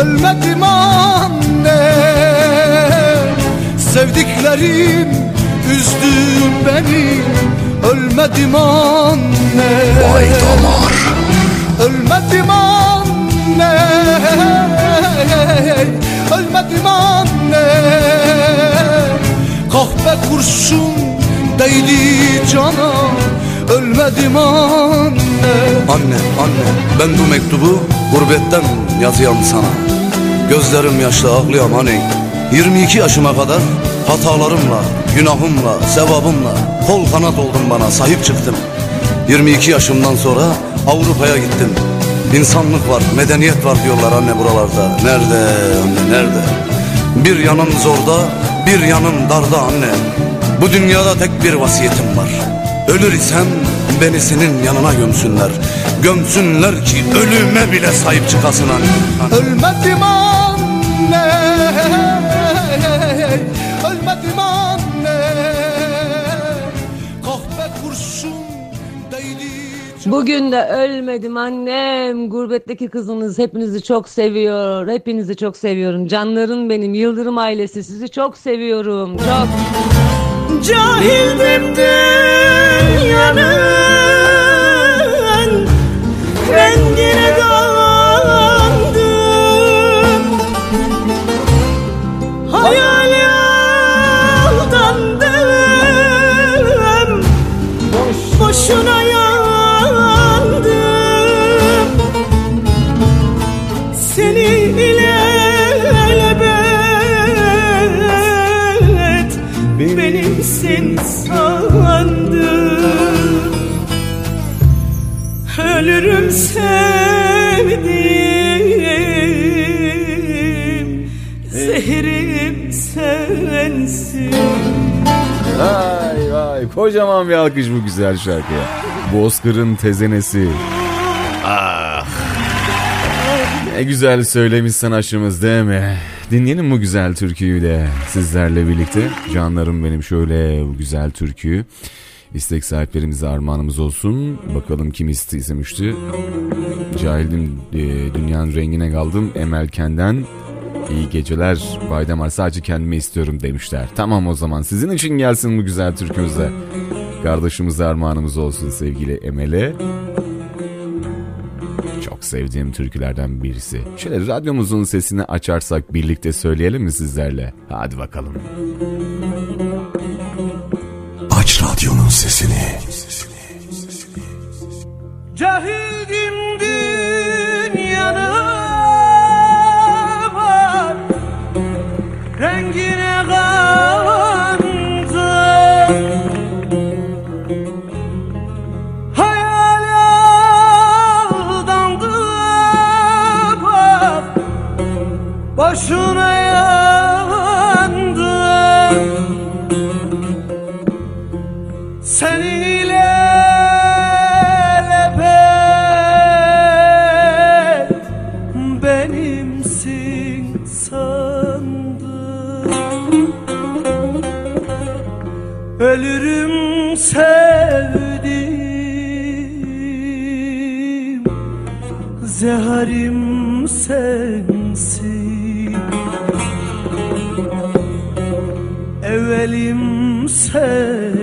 Ölmedim anne. Sevdiklerim üzdü beni Ölmedim anne. Bay Damar Ölmedim anne Ölmedim anne. Kahpe kurşun değdi cana Ölmedim anne. Anne, anne ben bu mektubu gurbetten yazıyam sana. Gözlerim yaşlı ağlayam hani. 22 yaşıma kadar hatalarımla, günahımla, sevabımla Kol kanat oldun bana, sahip çıktım. 22 yaşımdan sonra Avrupa'ya gittim. İnsanlık var, medeniyet var diyorlar anne buralarda. Nerede anne, nerede? Bir yanım zorda, bir yanım darda anne. Bu dünyada tek bir vasiyetim var. Ölür isem beni senin yanına gömsünler Gömsünler ki ölüme bile sahip çıkasın anne Ölmedim anne Ölmedim anne Kahpe kurşun değdi Bugün de ölmedim annem. Gurbetteki kızınız hepinizi çok seviyor. Hepinizi çok seviyorum. Canlarım benim. Yıldırım ailesi sizi çok seviyorum. Çok. Cahildim dünyanın rengine daldım Hayal aldandım. Boşuna kocaman bir alkış bu güzel şarkıya. Bozkır'ın tezenesi. Ah. Ne güzel söylemiş sanatçımız değil mi? Dinleyelim bu güzel türküyü de sizlerle birlikte. Canlarım benim şöyle bu güzel türküyü. İstek sahiplerimize armağanımız olsun. Bakalım kim iste- istemişti. Cahildim e, dünyanın rengine kaldım. Emel Kenden. İyi geceler Baydamar sadece kendime istiyorum demişler. Tamam o zaman sizin için gelsin bu güzel türkümüzde. Kardeşimize armağanımız olsun sevgili Emel'e. Çok sevdiğim türkülerden birisi. Şöyle radyomuzun sesini açarsak birlikte söyleyelim mi sizlerle? Hadi bakalım. Aç radyonun sesini. Cahildim dünyanın Boşuna yandım Senin ile lebet benimsin sandım. Ölürüm sevdim Zeharim sensin 尘。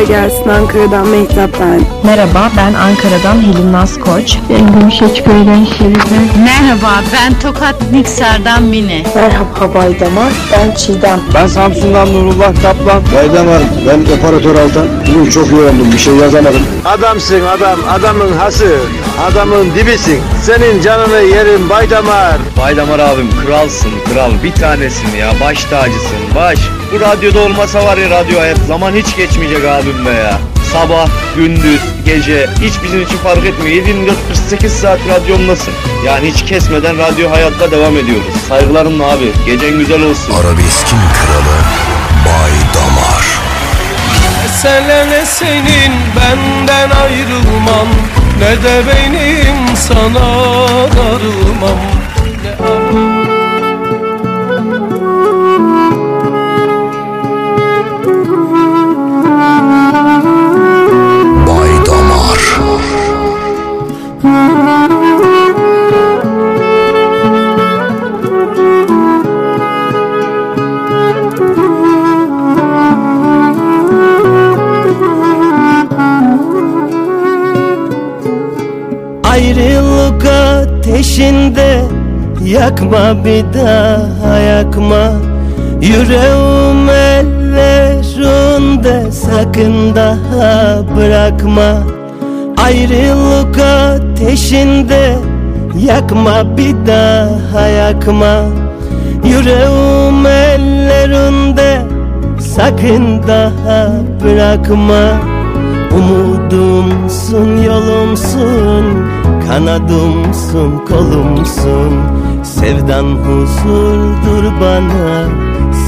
Kolay gelsin Ankara'dan Mehtap ben. Merhaba ben Ankara'dan Helin Naz Koç. Ben Gümüşhane Şerife. Merhaba ben Tokat Niksar'dan Mine. Merhaba Baydamar ben Çiğdem. Ben Samsun'dan Nurullah Kaplan. Baydamar ben operatör Altan. Bugün çok yoruldum bir şey yazamadım. Adamsın adam adamın hası. Adamın dibisin. Senin canını yerim Baydamar. Baydamar abim kralsın kral bir tanesin ya baş tacısın baş. Bu radyoda olmasa var ya radyo hayat zaman hiç geçmeyecek abim be ya. Sabah, gündüz, gece hiç bizim için fark etmiyor. 7 48 saat radyomdasın. Yani hiç kesmeden radyo hayatta devam ediyoruz. Saygılarımla abi. Gecen güzel olsun. Arabeskin kralı Bay Damar. Mesele ne senin benden ayrılman Ne de benim sana darılmam Ne Bay Yakma bir daha yakma. Yüreğim ellerinde Sakın daha bırakma. Ayrılık ateşinde Yakma bir daha yakma. Yüreğim ellerinde Sakın daha bırakma. Umudumsun, yolumsun Kanadımsın, kolumsun Sevdan huzurdur bana.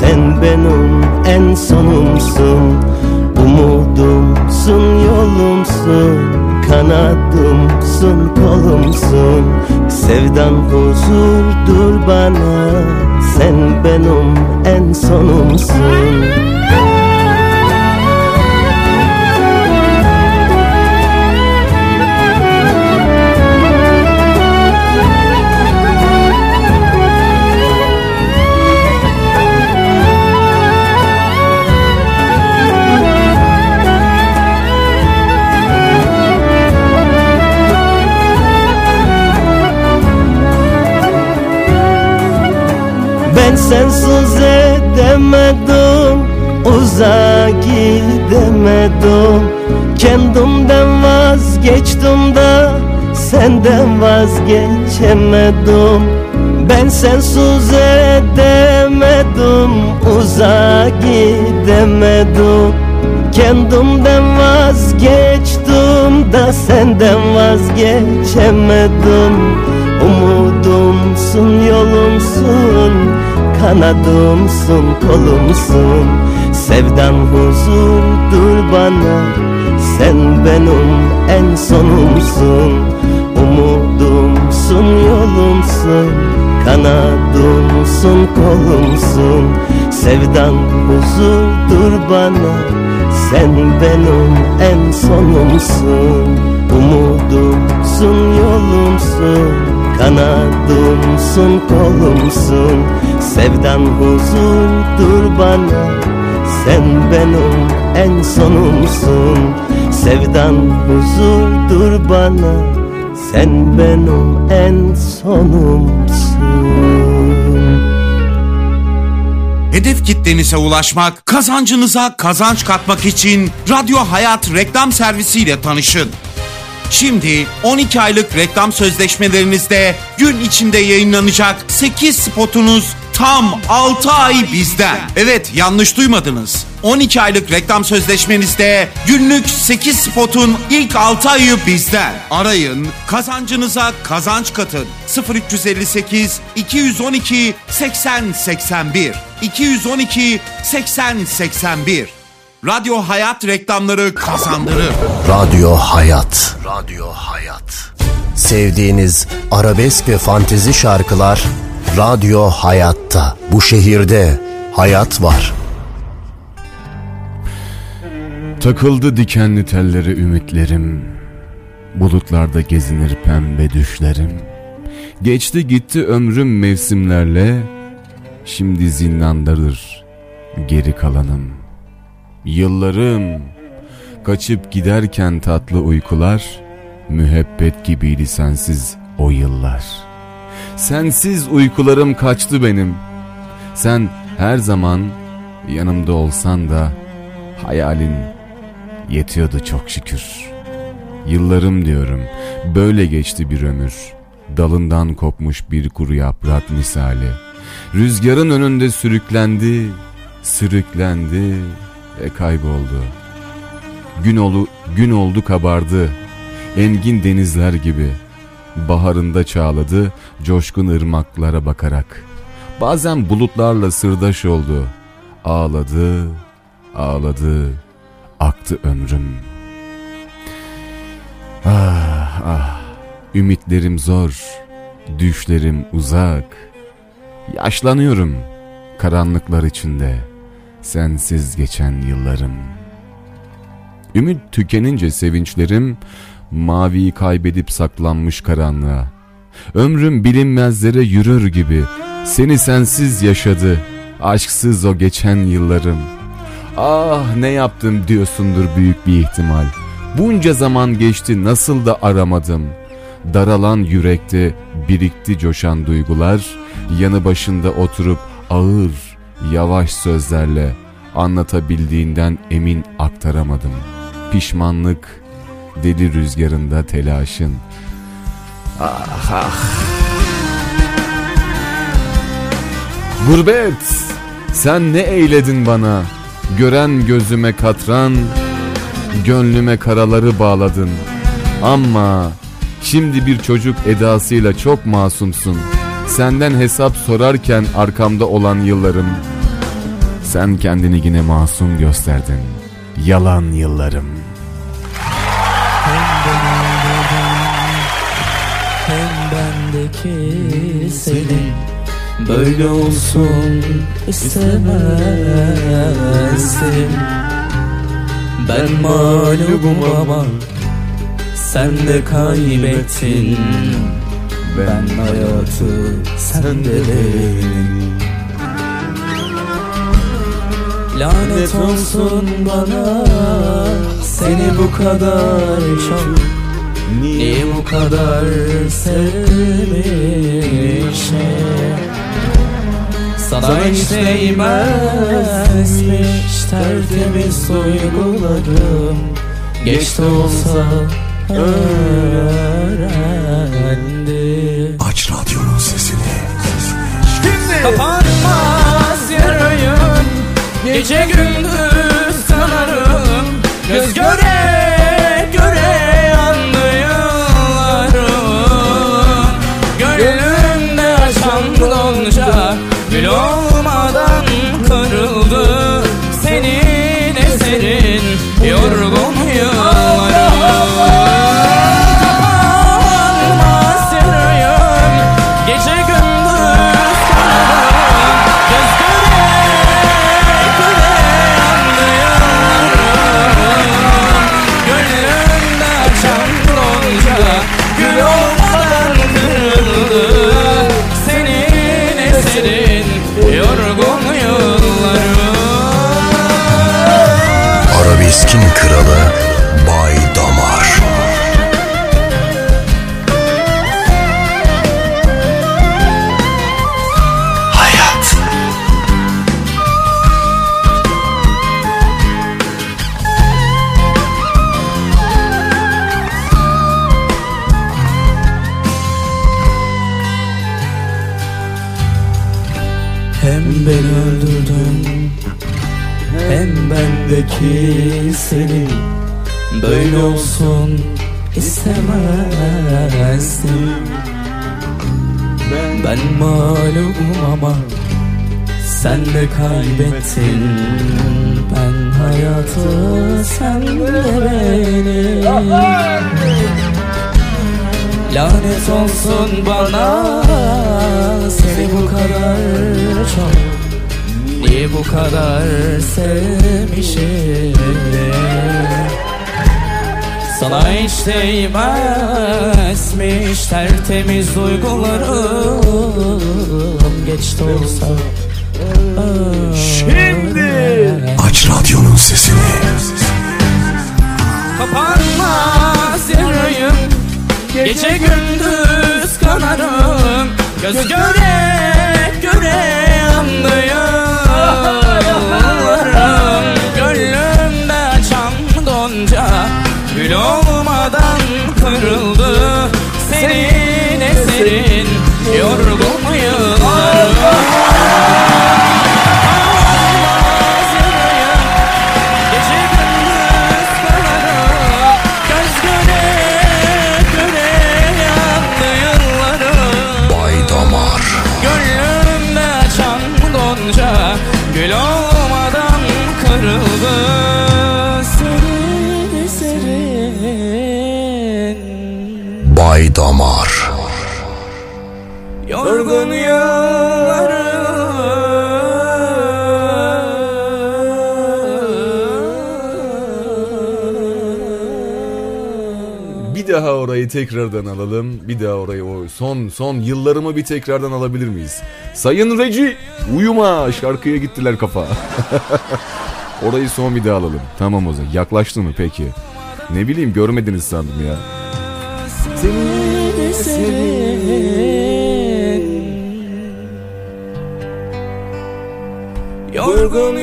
Sen benim en sonumsun. Umudumsun, yolumsun. Kanadımsın, kolumsun. Sevdan huzurdur bana. Sen benim en sonumsun Ben sensiz edemedim Uzağa gidemedim. Kendimden vazgeçtim da Senden vazgeçemedim. Ben sensiz edemedim Uzağa gidemedim. Kendimden vazgeçtim da Senden vazgeçemedim. Umudumsun, yolumsun Kanadımsın, kolumsun. Sevdan huzurdur bana. Sen benim en sonumsun. Umudumsun, yolumsun. Kanadımsın, kolumsun. Sevdan huzurdur bana. Sen benim en sonumsun. Umudumsun, yolumsun. Kanadımsın, kolumsun Sevdan huzurdur bana. Sen benim en sonumsun Sevdan huzurdur bana. Sen benim en sonumsun Hedef kitlenize ulaşmak, kazancınıza kazanç katmak için Radyo Hayat reklam servisiyle tanışın. Şimdi 12 aylık reklam sözleşmelerinizde gün içinde yayınlanacak 8 spotunuz tam 6 ay bizden. Evet yanlış duymadınız. 12 aylık reklam sözleşmenizde günlük 8 spotun ilk 6 ayı bizden. Arayın, kazancınıza kazanç katın. 0358 212 80 81 212 80 81 Radyo Hayat reklamları kazandırır. Radyo Hayat. Radyo Hayat. Sevdiğiniz arabesk ve fantezi şarkılar Radyo Hayat'ta. Bu şehirde hayat var. Takıldı dikenli telleri ümitlerim. Bulutlarda gezinir pembe düşlerim. Geçti gitti ömrüm mevsimlerle. Şimdi zindandadır geri kalanım. yıllarım. Kaçıp giderken tatlı uykular, müebbet gibiydi sensiz o yıllar. Sensiz uykularım kaçtı benim. Sen her zaman yanımda olsan da hayalin yetiyordu çok şükür. Yıllarım diyorum böyle geçti bir ömür. Dalından kopmuş bir kuru yaprak misali. Rüzgarın önünde sürüklendi, sürüklendi ve kayboldu. Gün, olu, gün oldu kabardı, engin denizler gibi. Baharında çağladı, coşkun ırmaklara bakarak. Bazen bulutlarla sırdaş oldu. Ağladı, ağladı, aktı ömrüm. Ah ah, ümitlerim zor, düşlerim uzak. Yaşlanıyorum karanlıklar içinde, sensiz geçen yıllarım. Ümit tükenince sevinçlerim, maviyi kaybedip saklanmış karanlığa. Ömrüm bilinmezlere yürür gibi, seni sensiz yaşadı, aşksız o geçen yıllarım. Ah ne yaptım diyorsundur büyük bir ihtimal. Bunca zaman geçti nasıl da aramadım. Daralan yürekte birikti coşan duygular, yanı başında oturup ağır, yavaş sözlerle anlatabildiğinden emin aktaramadım. Pişmanlık, deli rüzgarında telaşın. Ah ah. Gurbet, sen ne eyledin bana? Gören gözüme katran, gönlüme karaları bağladın. Ama şimdi bir çocuk edasıyla çok masumsun. Senden hesap sorarken arkamda olan yıllarım. Sen kendini yine masum gösterdin. Yalan yıllarım. Senin Böyle olsun istemezdim. Ben mağlubum ama Sen de kaybettin. Ben hayatı sen de beni Lanet olsun bana Seni bu kadar çok Niye bu kadar sevmişim Sana hiç değmezmiş Tertemiz duygularım Geç de olsa öğrendim Aç radyonun sesini. Kapanmaz yarayım. Gece gündüz kanarım Göz göre kralı Bay Damar. Hayat. Hem beni Hem bendeki seni Böyle olsun istemezdim. Ben mağlubum ama Sen de kaybettin. Ben hayatı sen de beni Lanet olsun bana Seni bu kadar çok Niye bu kadar sevmişim? Sana hiç değmezmiş tertemiz duygularım. Geçti olsa. Şimdi Aç radyonun sesini. Kapanmaz yarayım Gece gündüz kanarım. Göz göre göre anlıyorum Gönlümde açan gonca Gül olmadan kırıldı. Senin eserin yorgun Damar Yorgun Bir daha orayı tekrardan alalım. Bir daha orayı o son son yıllarımı bir tekrardan alabilir miyiz? Sayın Reci uyuma şarkıya gittiler kafa. orayı son bir daha alalım. Tamam o zaman. Yaklaştı mı peki? Ne bileyim görmediniz sandım ya. Serin serin Yorgun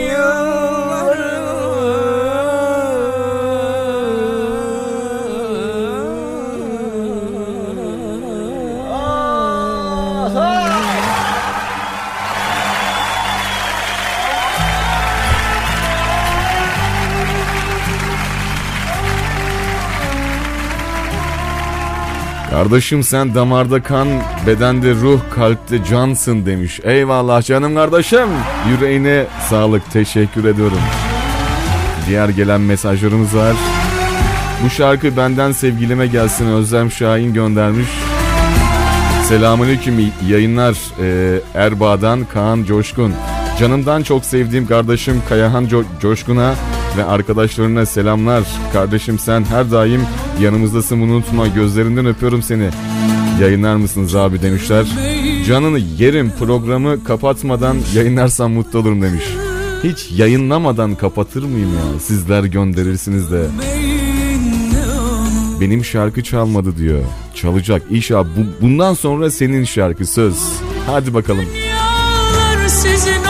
Kardeşim sen damarda kan, bedende ruh, kalpte cansın demiş. Eyvallah canım kardeşim. Yüreğine sağlık. Teşekkür ediyorum. Diğer gelen mesajlarımız var. Bu şarkı benden sevgilime gelsin Özlem Şahin göndermiş. Selamünaleyküm yayınlar ee, Erbaa'dan Kaan Coşkun. Canımdan çok sevdiğim kardeşim Kayahan Co- Coşkun'a ve arkadaşlarına selamlar. Kardeşim sen her daim yanımızdasın bunu unutma gözlerinden öpüyorum seni. Yayınlar mısınız abi demişler. Canını yerim programı kapatmadan yayınlarsam mutlu olurum demiş. Hiç yayınlamadan kapatır mıyım ya? Sizler gönderirsiniz de. Benim şarkı çalmadı diyor. Çalacak. İnşallah bu, bundan sonra senin şarkı söz. Hadi bakalım. Dünyalar sizin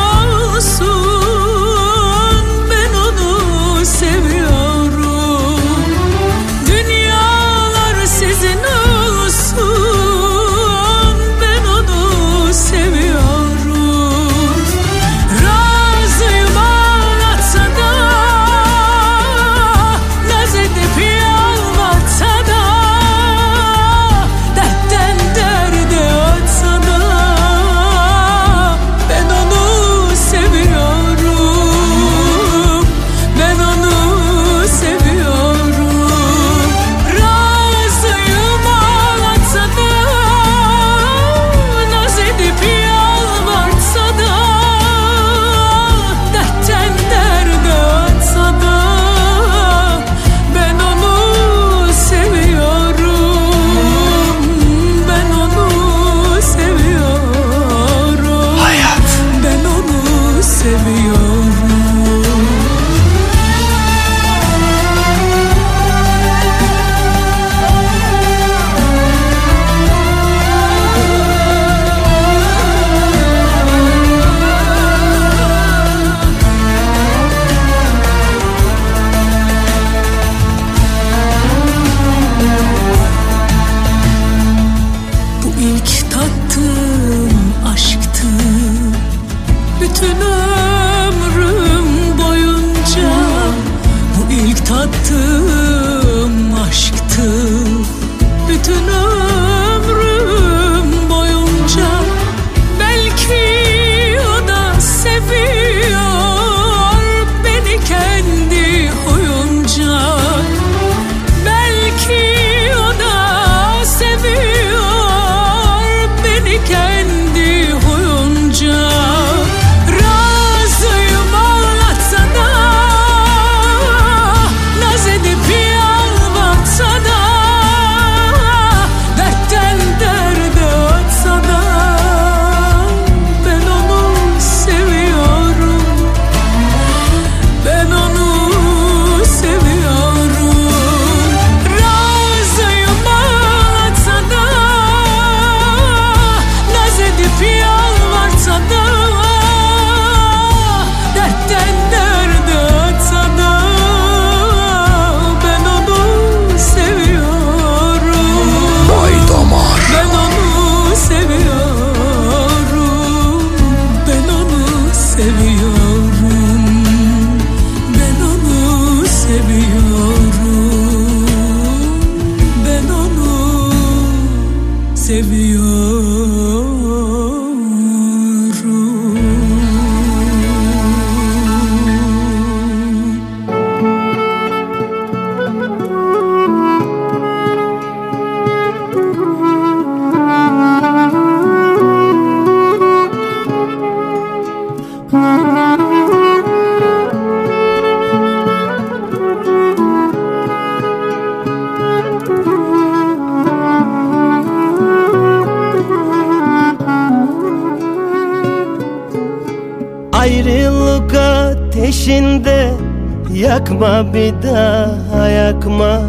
Yakma bir daha yakma?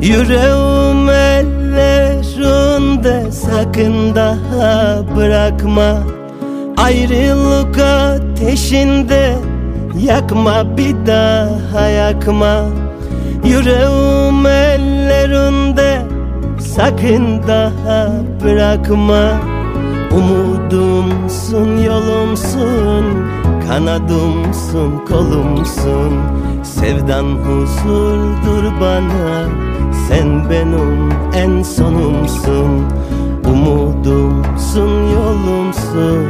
Yüreğim ellerinde Sakın daha bırakma. Ayrılık ateşinde Yakma bir daha yakma. Yüreğim ellerinde Sakın daha bırakma. Umudumsun, yolumsun Kanadımsın, kolumsun. Sevdan huzurdur bana. Sen benim en sonumsun. Umudumsun, yolumsun.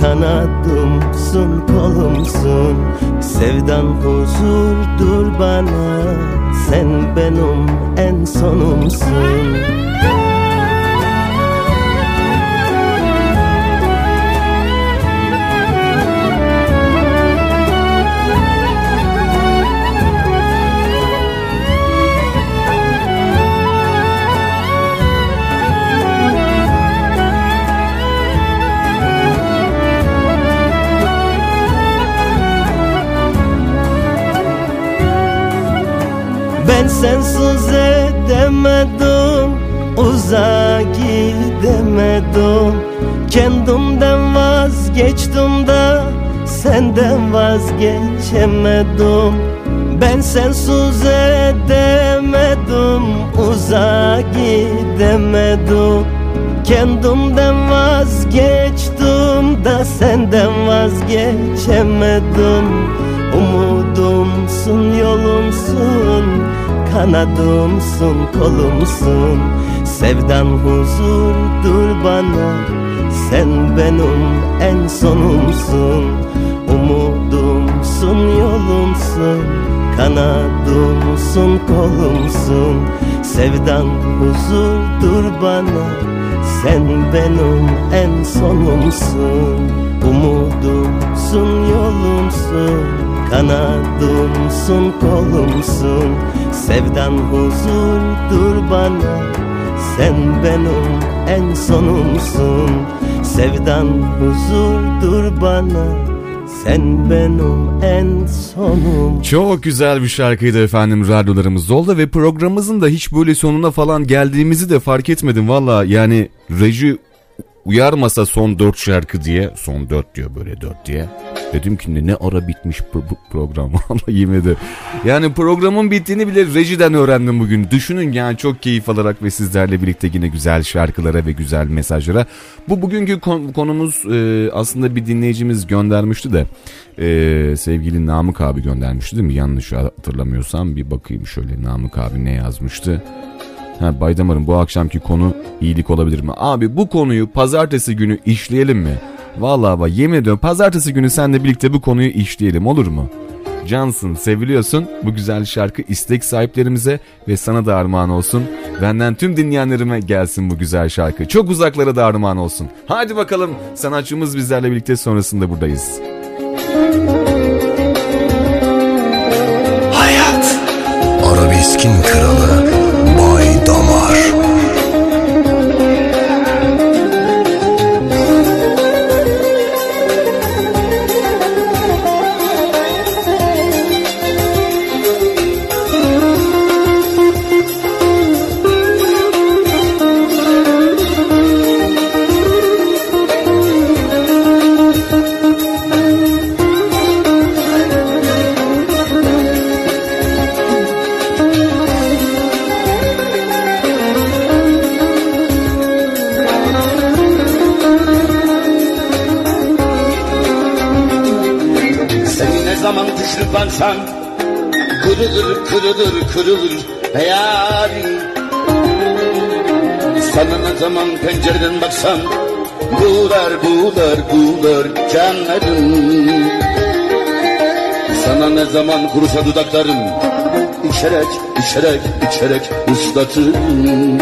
Kanadımsın, kolumsun. Sevdan huzurdur bana. Sen benim en sonumsun Ben sensiz edemedim Uzağa gidemedim. Kendimden vazgeçtim da Senden vazgeçemedim. Ben sensiz edemedim Uzağa gidemedim. Kendimden vazgeçtim da Senden vazgeçemedim. Umudumsun, yolumsun Kanadımsın, kolumsun. Sevdan huzurdur bana Sen benim en sonumsun. Umudumsun, yolumsun Kanadımsın, kolumsun. Sevdan huzurdur bana Sen benim en sonumsun. Umudumsun, yolumsun Kanadımsın, kolumsun Sevdan huzurdur bana. Sen benim en sonumsun. Sevdan huzurdur bana. Sen benim en sonum. Çok güzel bir şarkıydı efendim. Radyolarımızda oldu ve programımızın da hiç böyle sonuna falan geldiğimizi de fark etmedim. Valla yani reji uyarmasa son 4 şarkı diye son 4 diyor böyle 4 diye. Dedim ki ne, ara bitmiş bu program? Valla yemedi yani programın bittiğini bile rejiden öğrendim bugün. Düşünün yani çok keyif alarak ve sizlerle birlikte yine güzel şarkılara ve güzel mesajlara. Bu bugünkü kon- konumuz e, aslında bir dinleyicimiz göndermişti de e, sevgili Namık abi göndermişti değil mi? Yanlış hatırlamıyorsam bir bakayım şöyle Namık abi ne yazmıştı Ha Baydamar'ın bu akşamki konu iyilik olabilir mi? Abi bu konuyu pazartesi günü işleyelim mi? Vallahi bak yemin ediyorum pazartesi günü seninle birlikte bu konuyu işleyelim olur mu? Cansın, seviliyorsun. Bu güzel şarkı istek sahiplerimize ve sana da armağan olsun. Benden tüm dinleyenlerime gelsin bu güzel şarkı. Çok uzaklara da armağan olsun. Hadi bakalım sanatçımız bizlerle birlikte sonrasında buradayız. Hayat Arabeskin kralı Marshall. Düşürtmezsem Kırılır kırılır kırılır yarim Sana ne zaman pencereden baksam Buğular buğular buğular canlarım. Sana ne zaman kuruşa dudaklarım İçerek içerek içerek ıslatırım.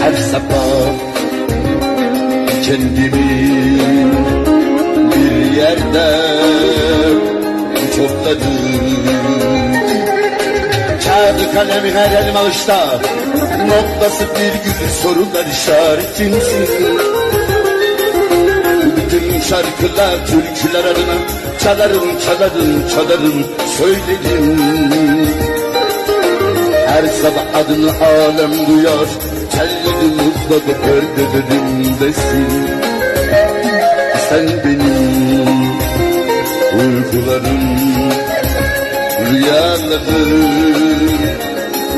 Her sabah kendimi bir yerde topladım Kağıdı kalemi her elim alışta Noktası virgül sorular işaretimsin Bütün şarkılar türküler adına Çalarım çalarım çalarım söylerim Her sabah adını alem duyar Tellerim ısladı perdelerimdesin Sen benim uykularım Rüyalarım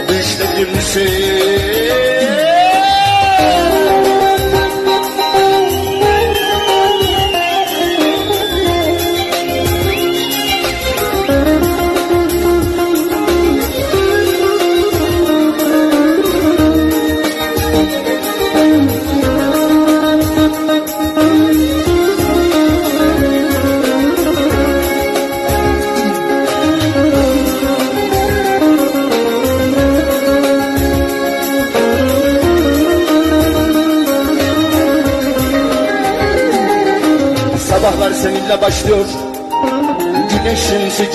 Düşlerimsin Sabahlar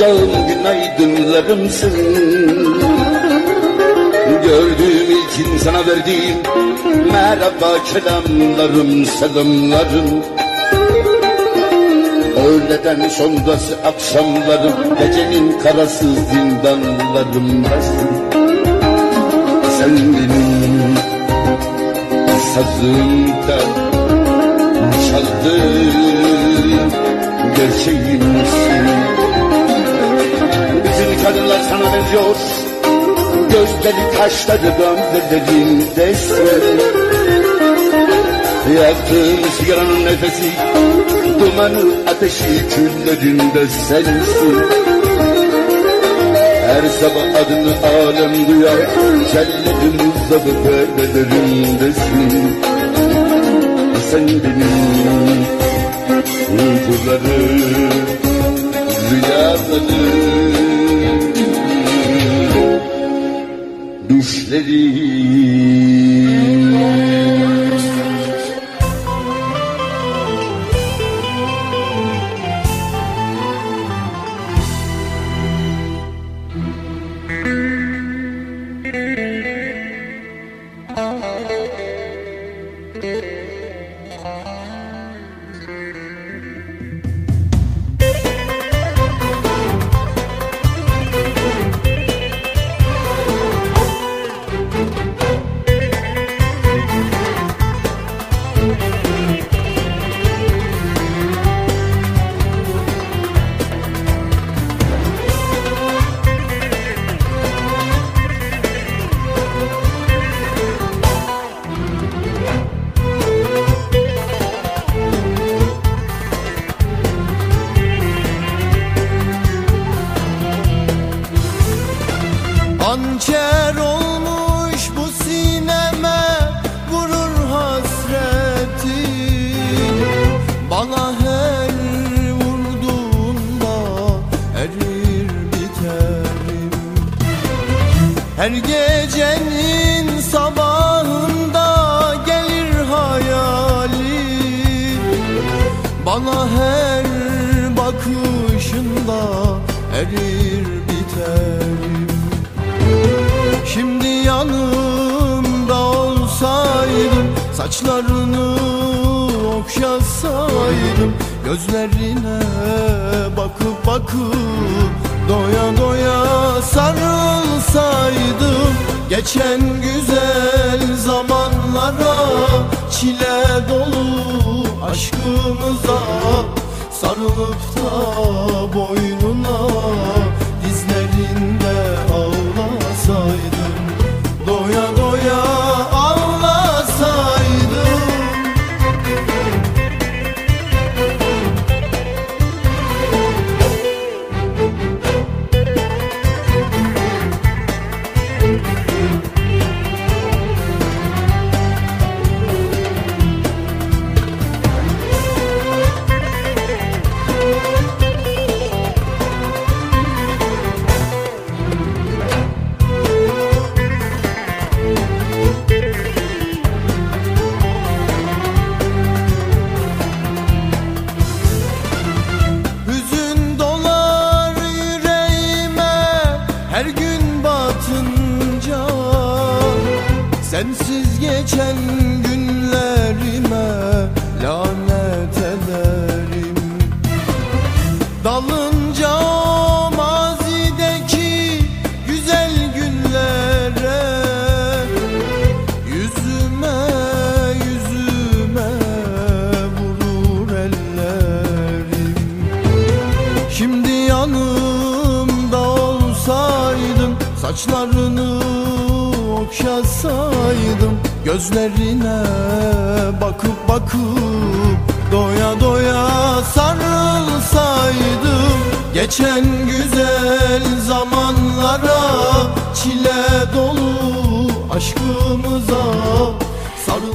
Sıcağın günaydınlarımsın Gördüğüm ilkin sana verdiğim Merhaba kelamlarım selamlarım. Öğleden sonrası akşamlarım Gecenin karasız zindanlarımdasın Sen benim sazımda çaldığım gerçeğimsin kadınlar sana benziyor Gözleri kaşları gönderlerindesin Yaktığım sigaranın nefesi Dumanı ateşi küllerinde sensin. Her sabah adını alem duyar Celledim uzadı perdelerimdesin Sen benim uykuları Rüyaları izlediğim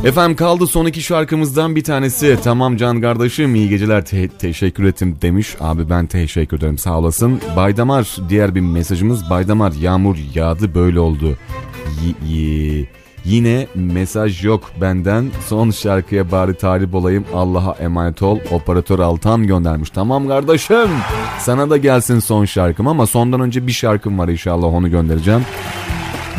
Efendim kaldı son iki şarkımızdan bir tanesi. Tamam Can kardeşim iyi geceler te- teşekkür ettim demiş. Abi ben teşekkür ederim sağ olasın. Baydamar diğer bir mesajımız. Baydamar yağmur yağdı böyle oldu. Y- y- Yine mesaj yok benden. Son şarkıya bari talip olayım. Allah'a emanet ol. Operatör Altan göndermiş. Tamam kardeşim. Sana da gelsin son şarkım ama sondan önce bir şarkım var inşallah onu göndereceğim.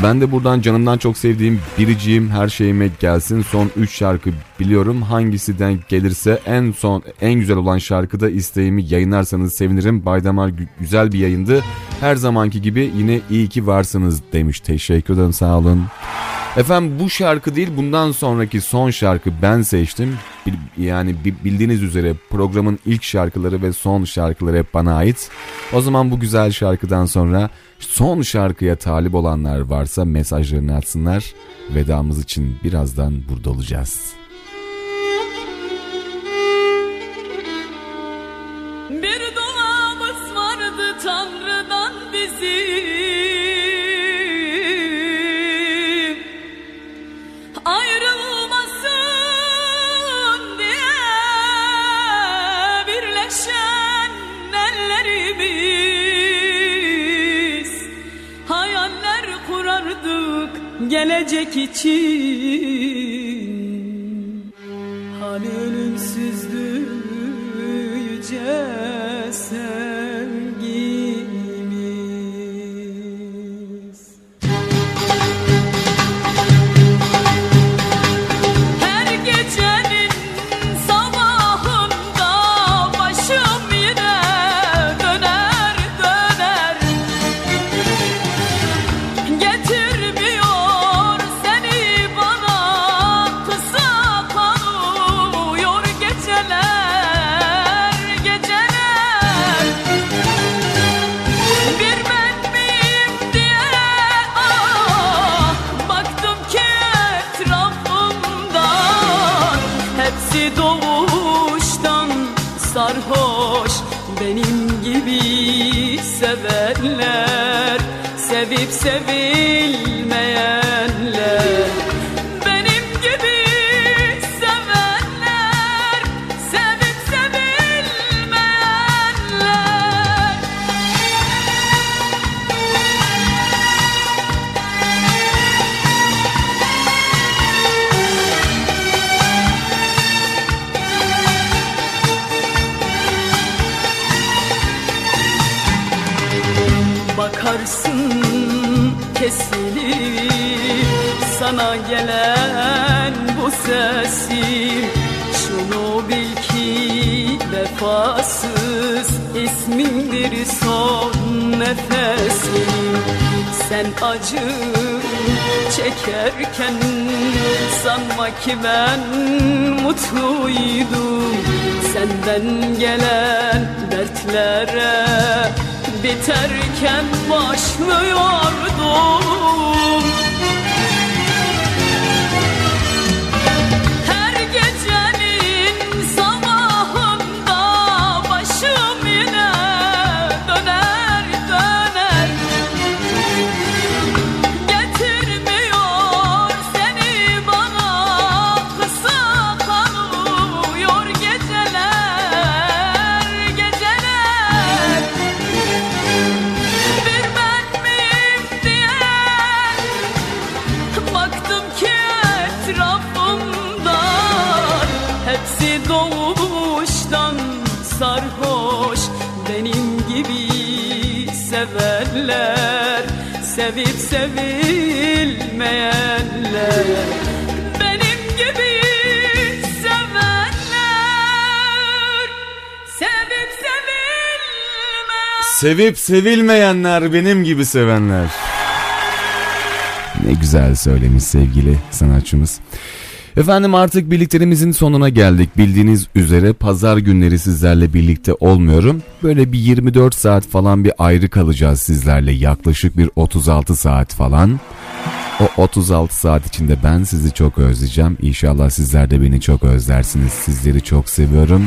Ben de buradan canımdan çok sevdiğim biriciğim her şeyime gelsin. Son 3 şarkı biliyorum. Hangisi denk gelirse en son en güzel olan şarkıda isteğimi yayınlarsanız sevinirim. Baydamar gü- güzel bir yayındı. Her zamanki gibi yine iyi ki varsınız demiş. Teşekkür ederim sağ olun. Efendim bu şarkı değil bundan sonraki son şarkı ben seçtim. Yani bi- bildiğiniz üzere programın ilk şarkıları ve son şarkıları hep bana ait. O zaman bu güzel şarkıdan sonra son şarkıya talip olanlar varsa mesajlarını atsınlar. Vedamız için birazdan burada olacağız. Gelecek için son nefesim Sen acı çekerken sanma ki ben mutluydum. Senden gelen dertlere biterken başlıyordum sevilmeyenler Benim gibi sevenler Sevip sevilmeyenler Sevip sevilmeyenler benim gibi sevenler. Ne güzel söylemiş sevgili sanatçımız. Efendim artık birlikteliğimizin sonuna geldik. Bildiğiniz üzere pazar günleri sizlerle birlikte olmuyorum. Böyle bir 24 saat falan bir ayrı kalacağız sizlerle. Yaklaşık bir 36 saat falan. O 36 saat içinde ben sizi çok özleyeceğim. İnşallah sizler de beni çok özlersiniz. Sizleri çok seviyorum.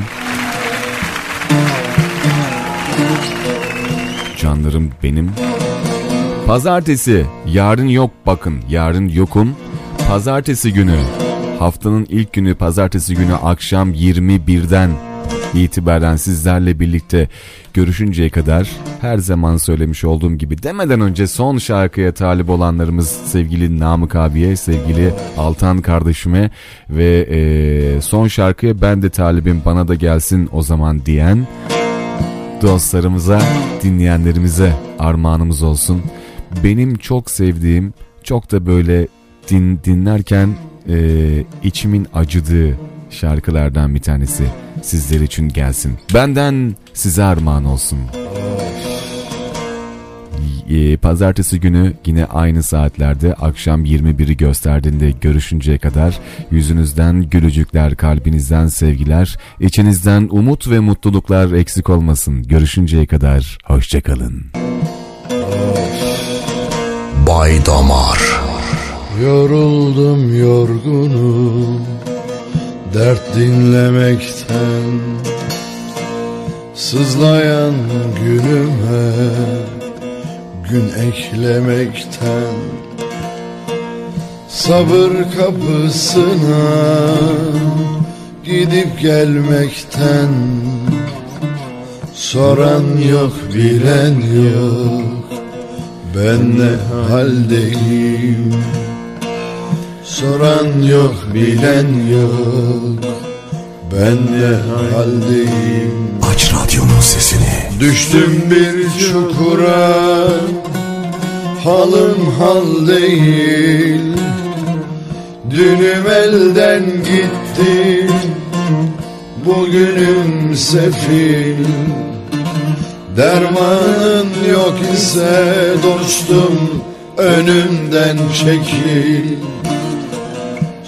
Canlarım benim. Pazartesi. Yarın yok bakın. Yarın yokum. Pazartesi günü. Haftanın ilk günü pazartesi günü akşam 21'den itibaren sizlerle birlikte görüşünceye kadar her zaman söylemiş olduğum gibi demeden önce son şarkıya talip olanlarımız sevgili Namık abiye, sevgili Altan kardeşime ve e, son şarkıya ben de talibim bana da gelsin o zaman diyen dostlarımıza, dinleyenlerimize armağanımız olsun. Benim çok sevdiğim, çok da böyle din, dinlerken e, içimin acıdığı şarkılardan bir tanesi sizler için gelsin. Benden size armağan olsun. E, Pazartesi günü yine aynı saatlerde akşam 21'i gösterdiğinde görüşünceye kadar yüzünüzden gülücükler, kalbinizden sevgiler, içinizden umut ve mutluluklar eksik olmasın. Görüşünceye kadar hoşçakalın. Bay Damar Yoruldum yorgunum Dert dinlemekten Sızlayan günüme Gün eklemekten. Sabır kapısına Gidip gelmekten. Soran yok bilen yok. Ben ne haldeyim Soran yok bilen yok. Ben ne haldeyim? Aç radyonun sesini. Düştüm bir çukura. Halım hal değil. Dünüm elden gitti. Bugünüm sefil. Dermanın yok ise dostum Önümden çekil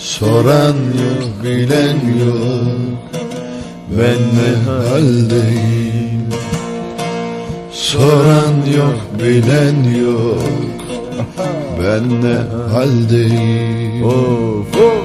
Soran yok bilen yok. Ben ne haldeyim? Soran yok bilen yok. Ben ne haldeyim? Of of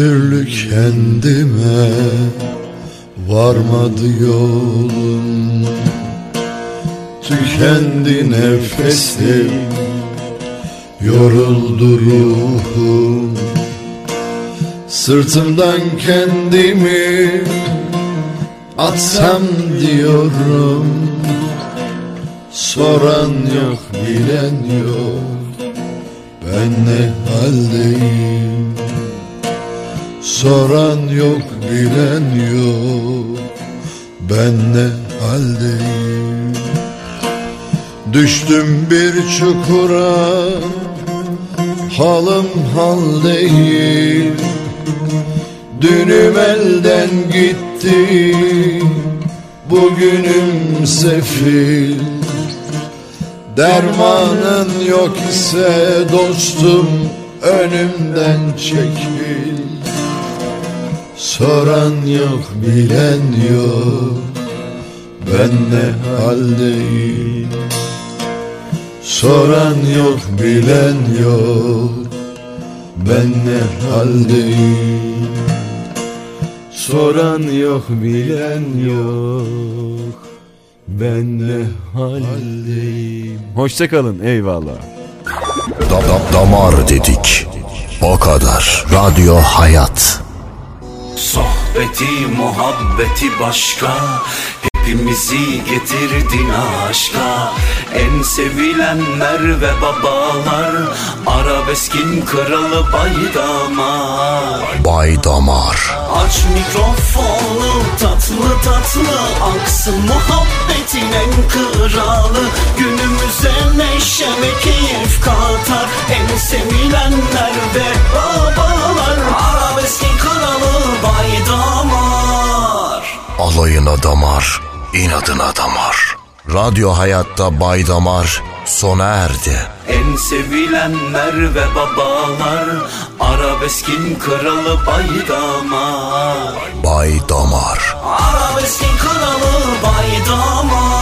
türlü kendime varmadı yolum. Tükendi nefesim Yoruldu ruhum. Sırtımdan kendimi atsam diyorum. Soran yok bilen yok. Ben ne haldeyim Soran yok bilen yok. Ben ne haldeyim? Düştüm bir çukura Halım hal değil Dünüm elden gitti Bugünüm sefil. Dermanın yok ise dostum Önümden çekil Soran yok bilen yok. Ben ne haldeyim. Soran yok bilen yok. Ben ne haldeyim. Soran yok bilen yok. Ben ne haldeyim. Hoşçakalın eyvallah. Da- da- damar dedik. O kadar. Radyo Hayat Sohbeti muhabbeti başka Hepimizi getirdin aşka. En sevilenler ve babalar Arabeskin kralı baydamar. Bay Damar Aç mikrofonu tatlı tatlı Aksın muhabbetin en kralı Günümüze neşe ve keyif katar. En sevilenler ve babalar. Arabeskin kralı baydamar Alayına damar, inadına damar. Radyo Hayat'ta Bay Damar sona erdi. En sevilenler ve babalar Arabeskin kralı baydamar Bay Damar. Arabeskin kralı baydamar